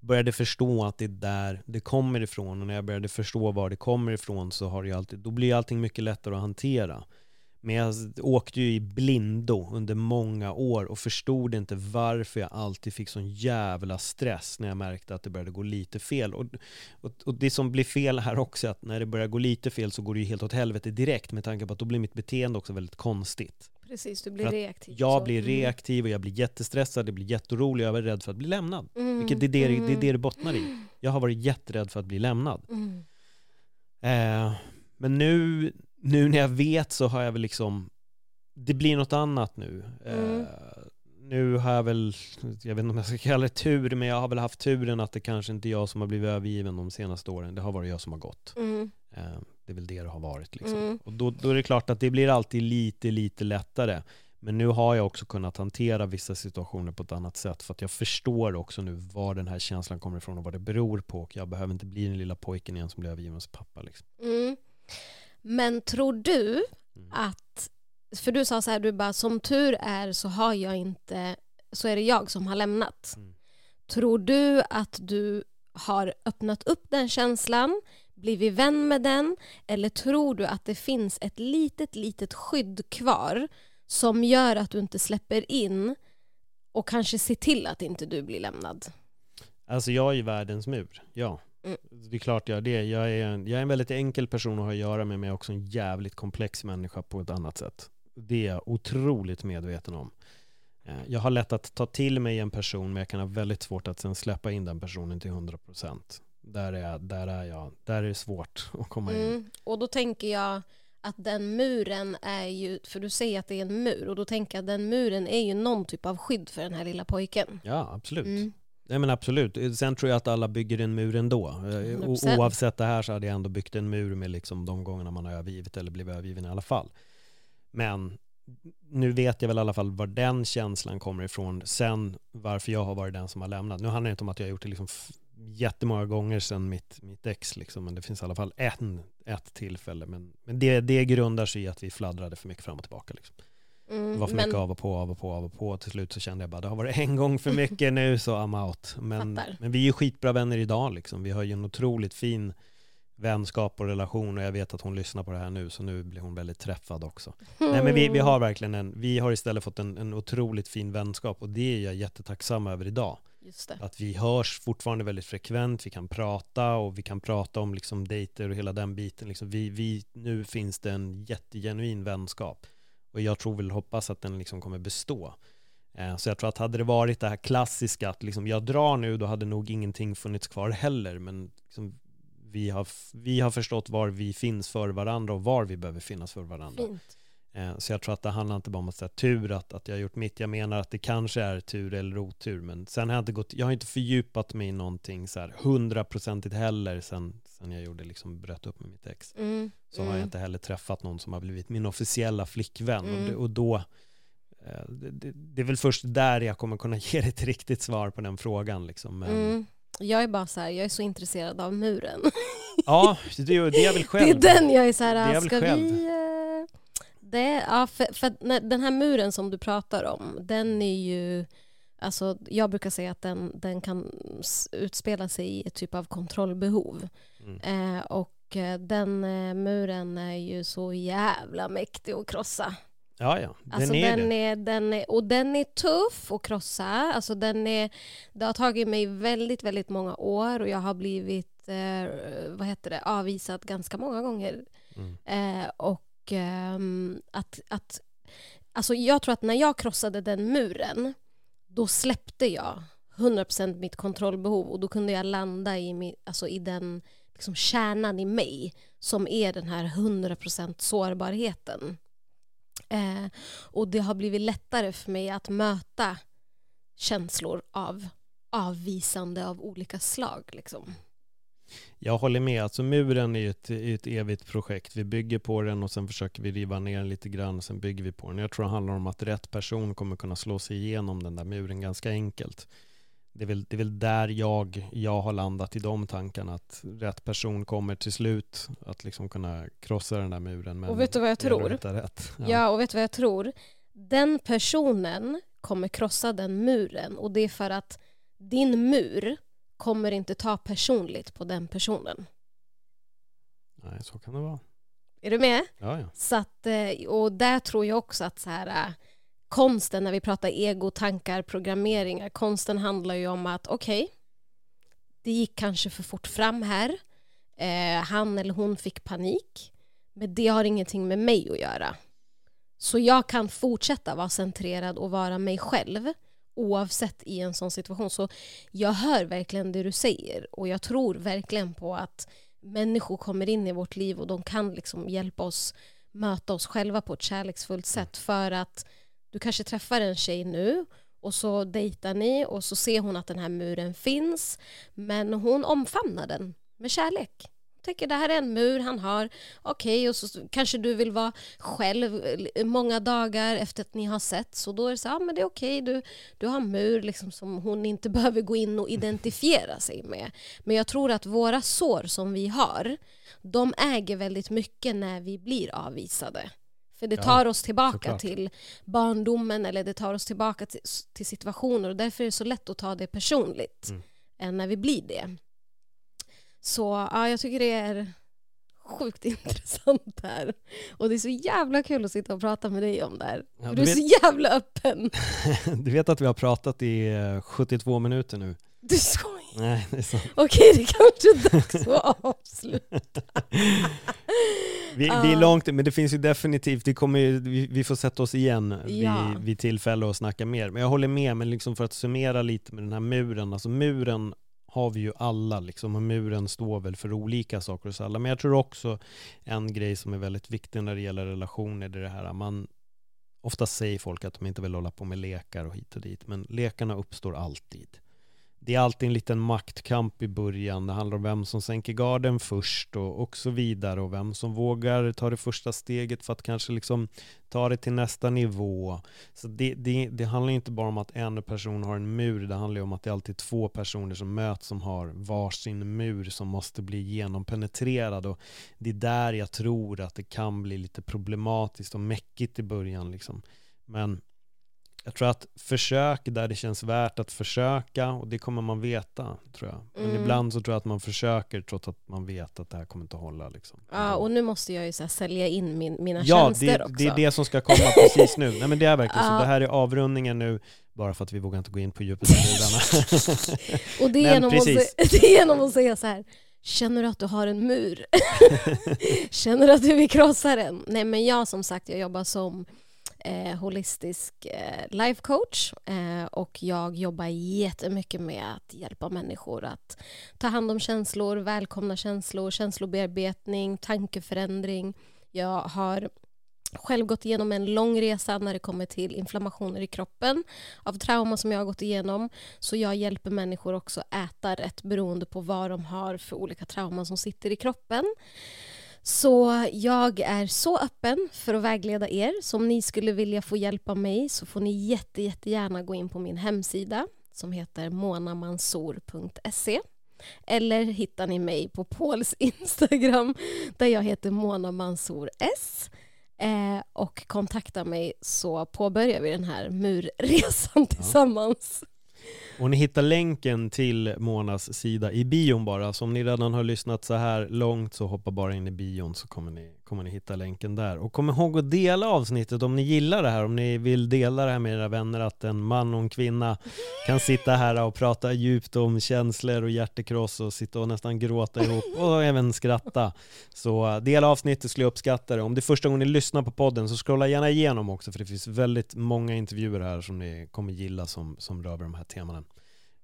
S2: började förstå att det är där det kommer ifrån och när jag började förstå var det kommer ifrån så har det alltid, då blir allting mycket lättare att hantera. Men jag åkte ju i blindo under många år och förstod inte varför jag alltid fick sån jävla stress när jag märkte att det började gå lite fel. Och, och, och det som blir fel här också är att när det börjar gå lite fel så går det ju helt åt helvete direkt med tanke på att då blir mitt beteende också väldigt konstigt.
S3: Precis, du blir reaktiv.
S2: Jag
S3: så.
S2: blir
S3: Mm.
S2: reaktiv och jag blir jättestressad, jag blir jätteorolig jag är rädd för att bli lämnad.
S3: Mm.
S2: Vilket det är det, det, är
S3: Mm.
S2: det det bottnar i. Jag har varit jätterädd för att bli lämnad.
S3: Mm.
S2: Eh, men nu, nu när jag vet så har jag väl liksom, det blir något annat nu. Eh,
S3: Mm.
S2: Nu har jag väl, jag vet inte om jag ska kalla det tur, men jag har väl haft turen att det kanske inte är jag som har blivit övergiven de senaste åren. Det har varit jag som har gått.
S3: Mm.
S2: Eh, det är väl det det har varit liksom.
S3: Mm.
S2: Och då, då är det klart att det blir alltid lite, lite lättare. Men nu har jag också kunnat hantera vissa situationer på ett annat sätt för att jag förstår också nu var den här känslan kommer ifrån och vad det beror på och jag behöver inte bli den lilla pojken igen som blir övergiven av sin pappa liksom.
S3: Mm. Men tror du
S2: Mm.
S3: att, för du sa så här, du bara som tur är så har jag inte, så är det jag som har lämnat.
S2: Mm.
S3: Tror du att du har öppnat upp den känslan, blivit vän med den eller tror du att det finns ett litet, litet skydd kvar som gör att du inte släpper in och kanske ser till att inte du blir lämnad?
S2: Alltså jag är ju världens mur, ja.
S3: Mm.
S2: Det är klart jag är det. Jag är, en, jag är en väldigt enkel person att ha att göra med, men jag är också en jävligt komplex människa på ett annat sätt. Det är jag otroligt medveten om. Eh, Jag har lätt att ta till mig en person, men jag kan ha väldigt svårt att sen släppa in den personen till 100%. där är, där är jag, där är det svårt att komma in.
S3: Mm. Och då tänker jag att den muren är ju, för du säger att det är en mur, och då tänker jag att den muren är ju någon typ av skydd för den här lilla pojken.
S2: Ja, absolut.
S3: Mm.
S2: Nej men absolut. Sen tror jag att alla bygger en mur ändå. Eh, O-
S3: 100%.
S2: oavsett det här så hade jag ändå byggt en mur med liksom de gångerna man har övergivit eller blivit övergiven i alla fall. Men nu vet jag väl i alla fall var den känslan kommer ifrån. Sen varför jag har varit den som har lämnat. Nu handlar det inte om att jag har gjort det liksom jättemånga gånger sedan mitt, mitt ex, liksom, men det finns i alla fall en, ett tillfälle. Men, men det, det grundar sig i att vi fladdrade för mycket fram och tillbaka. Liksom.
S3: Mm.
S2: Det var för
S3: men,
S2: mycket av och på, av och på, av och på. Till slut så kände jag bara, det har varit en gång för mycket nu så I'm out. Men,
S3: Fattar.
S2: men vi är skitbra vänner idag liksom. Vi har ju en otroligt fin vänskap och relation och jag vet att hon lyssnar på det här nu så nu blir hon väldigt träffad också. Nej men vi, vi har verkligen en, vi har istället fått en, en otroligt fin vänskap och det är jag jättetacksam över idag. Att vi hörs fortfarande väldigt frekvent, vi kan prata och vi kan prata om liksom dejter och hela den biten. Liksom vi, vi, nu finns det en jättegenuin vänskap och jag tror väl hoppas att den liksom kommer bestå. Eh, Så jag tror att hade det varit det här klassiska att liksom jag drar nu, då hade nog ingenting funnits kvar heller. Men liksom vi, har, vi har förstått var vi finns för varandra och var vi behöver finnas för varandra.
S3: Fint.
S2: Eh, Så jag tror att det handlar inte bara om att säga tur, att, att jag har gjort mitt. Jag menar att det kanske är tur eller otur. Men sen har jag inte gått, jag har inte fördjupat mig i någonting så här hundraprocentigt heller sen, sen jag gjorde liksom bröt upp med mitt ex.
S3: Mm.
S2: Så har jag inte heller träffat någon som har blivit min officiella flickvän. Och,
S3: Mm.
S2: det, och då, eh, det, det, det är väl först där jag kommer kunna ge ett riktigt svar på den frågan. Liksom. Men,
S3: Mm. Jag är bara så här, jag är så intresserad av muren.
S2: Ja, det, är- det är jag väl
S3: Det
S2: själv.
S3: är den jag är så
S2: Det är
S3: här,
S2: jag väl
S3: ska
S2: själv.
S3: vi... eh, Det, ja, för, för när, den här muren som du pratar om, den är ju... Alltså, jag brukar säga att den, den kan utspela sig i ett typ av kontrollbehov.
S2: Mm.
S3: Eh, och eh, den eh, muren är ju så jävla mäktig att krossa.
S2: Ja, ja, den
S3: Alltså
S2: är
S3: den
S2: det.
S3: är, den är, och den är tuff att krossa. Alltså den är, det har tagit mig väldigt, väldigt många år och jag har blivit eh, vad heter det, avvisad ganska många gånger.
S2: Mm.
S3: Eh, och ehm, att, att, alltså jag tror att när jag krossade den muren, då släppte jag 100% mitt kontrollbehov och då kunde jag landa i, mi- alltså i den liksom kärnan i mig som är den här 100% sårbarheten. Eh, och det har blivit lättare för mig att möta känslor av avvisande av olika slag. Liksom.
S2: Jag håller med, alltså muren är ju ett, ett evigt projekt. Vi bygger på den och sen försöker vi riva ner den lite grann och sen bygger vi på den. Jag tror det handlar om att rätt person kommer kunna slå sig igenom den där muren ganska enkelt. Det är väl, det är väl där jag, jag har landat i de tankarna, att rätt person kommer till slut att liksom kunna krossa den där muren. Men
S3: Och vet du vad jag tror?
S2: Rätt.
S3: Ja. och vet du vad jag tror? Den personen kommer krossa den muren och det är för att din mur kommer inte ta personligt på den personen.
S2: Nej, så kan det vara.
S3: Är du med?
S2: Ja, ja.
S3: Så att, eh, och där tror jag också att så här, äh, konsten, när vi pratar ego, tankar, programmeringar, konsten handlar ju om att okej, det gick kanske för fort fram här, eh, han eller hon fick panik, men det har ingenting med mig att göra. Så jag kan fortsätta vara centrerad och vara mig själv oavsett i en sån situation. Så jag hör verkligen det du säger och jag tror verkligen på att människor kommer in i vårt liv och de kan liksom hjälpa oss möta oss själva på ett kärleksfullt sätt för att du kanske träffar en tjej nu och så dejtar ni och så ser hon att den här muren finns men hon omfamnar den med kärlek. Hon tänker det här är en mur han har, okej och så kanske du vill vara själv många dagar efter att ni har sett så då är det så ja men det är okej du, du har en mur liksom som hon inte behöver gå in och identifiera sig med. Men jag tror att våra sår som vi har de äger väldigt mycket när vi blir avvisade. För det
S2: Ja,
S3: tar oss tillbaka
S2: såklart.
S3: till barndomen eller det tar oss tillbaka till, till situationer och därför är det så lätt att ta det personligt
S2: Mm.
S3: än när vi blir det. Så ja, jag tycker det är sjukt intressant här. Och det är så jävla kul att sitta och prata med dig om det här.
S2: Ja,
S3: du
S2: du
S3: är
S2: vet-
S3: så jävla öppen.
S2: Du vet att vi har pratat i eh, 72 minuter nu?
S3: Du skojar.
S2: Nej, det är sant.
S3: Okej, det kanske är dags att avsluta.
S2: Vi, vi är långt, men det finns ju definitivt, det kommer ju, vi, vi får sätta oss igen
S3: Ja.
S2: vid, vid tillfälle och snacka mer. Men jag håller med, men liksom för att summera lite med den här muren, alltså muren har vi ju alla liksom och muren står väl för olika saker hos alla. Men jag tror också en grej som är väldigt viktig när det gäller relationer, det är det här man Ofta säger folk att de inte vill hålla på med lekar och hit och dit, men lekarna uppstår alltid det är alltid en liten maktkamp i början. Det handlar om vem som sänker garden först och, och så vidare och vem som vågar ta det första steget för att kanske liksom ta det till nästa nivå. Så det, det, det handlar inte bara om att en person har en mur, det handlar om att det är alltid två personer som möts som har varsin mur som måste bli genompenetrerad och det är där jag tror att det kan bli lite problematiskt och mäckigt i början liksom. Men jag tror att försök där det känns värt att försöka och det kommer man veta tror jag. Men mm. ibland så tror jag att man försöker trots att man vet att det här kommer inte hålla. Liksom.
S3: Ja, och nu måste jag ju så sälja in min, mina ja, tjänster
S2: det,
S3: också.
S2: Ja, det är det som ska komma precis nu. Nej men det är verkligen ja. så. Det här är avrundningen nu, bara för att vi vågar inte gå in på djupet
S3: Och det är, genom att, det är genom att säga så här, Känner du att du har en mur? Känner du att du vill krossa den? Nej men jag som sagt, jag jobbar som eh, holistisk eh, life coach eh, och jag jobbar jättemycket med att hjälpa människor att ta hand om känslor, välkomna känslor, känslobearbetning, tankeförändring. Jag har själv gått igenom en lång resa när det kommer till inflammationer i kroppen av trauma som jag har gått igenom. Så jag hjälper människor också äta rätt beroende på vad de har för olika trauman som sitter i kroppen. Så jag är så öppen för att vägleda er. Så om ni skulle vilja få hjälp av mig så får ni jätte, jättegärna gå in på min hemsida som heter monamansor.se eller hittar ni mig på Pauls Instagram där jag heter Mona Mansour S. Eh, och kontakta mig så påbörjar vi den här murresan tillsammans.
S2: Och ni hittar länken till Monas sida i bion bara, så om ni redan har lyssnat så här långt så hoppa bara in i bion så kommer ni, kommer ni hitta länken där. Och kom ihåg att dela avsnittet om ni gillar det här, om ni vill dela det här med era vänner, att en man och en kvinna kan sitta här och prata djupt om känslor och hjärtekross och sitta och nästan gråta ihop och även skratta. Så dela avsnittet skulle jag uppskatta det. Om det är första gången ni lyssnar på podden så scrolla gärna igenom också, för det finns väldigt många intervjuer här som ni kommer gilla som, som rör de här temana.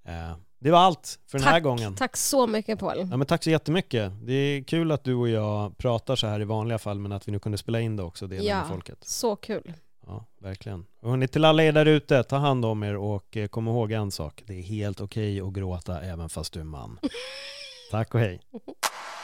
S2: Eh, det var allt för den
S3: tack,
S2: här gången.
S3: Tack så mycket Paul.
S2: Ja, men tack så jättemycket. Det är kul att du och jag pratar så här i vanliga fall men att vi nu kunde spela in det också dela ja, med folket.
S3: så kul.
S2: Ja, verkligen. Och hörni, till alla er där ute, ta hand om er och eh, kom ihåg en sak. Det är helt okej okay att gråta även fast du är man. tack och hej.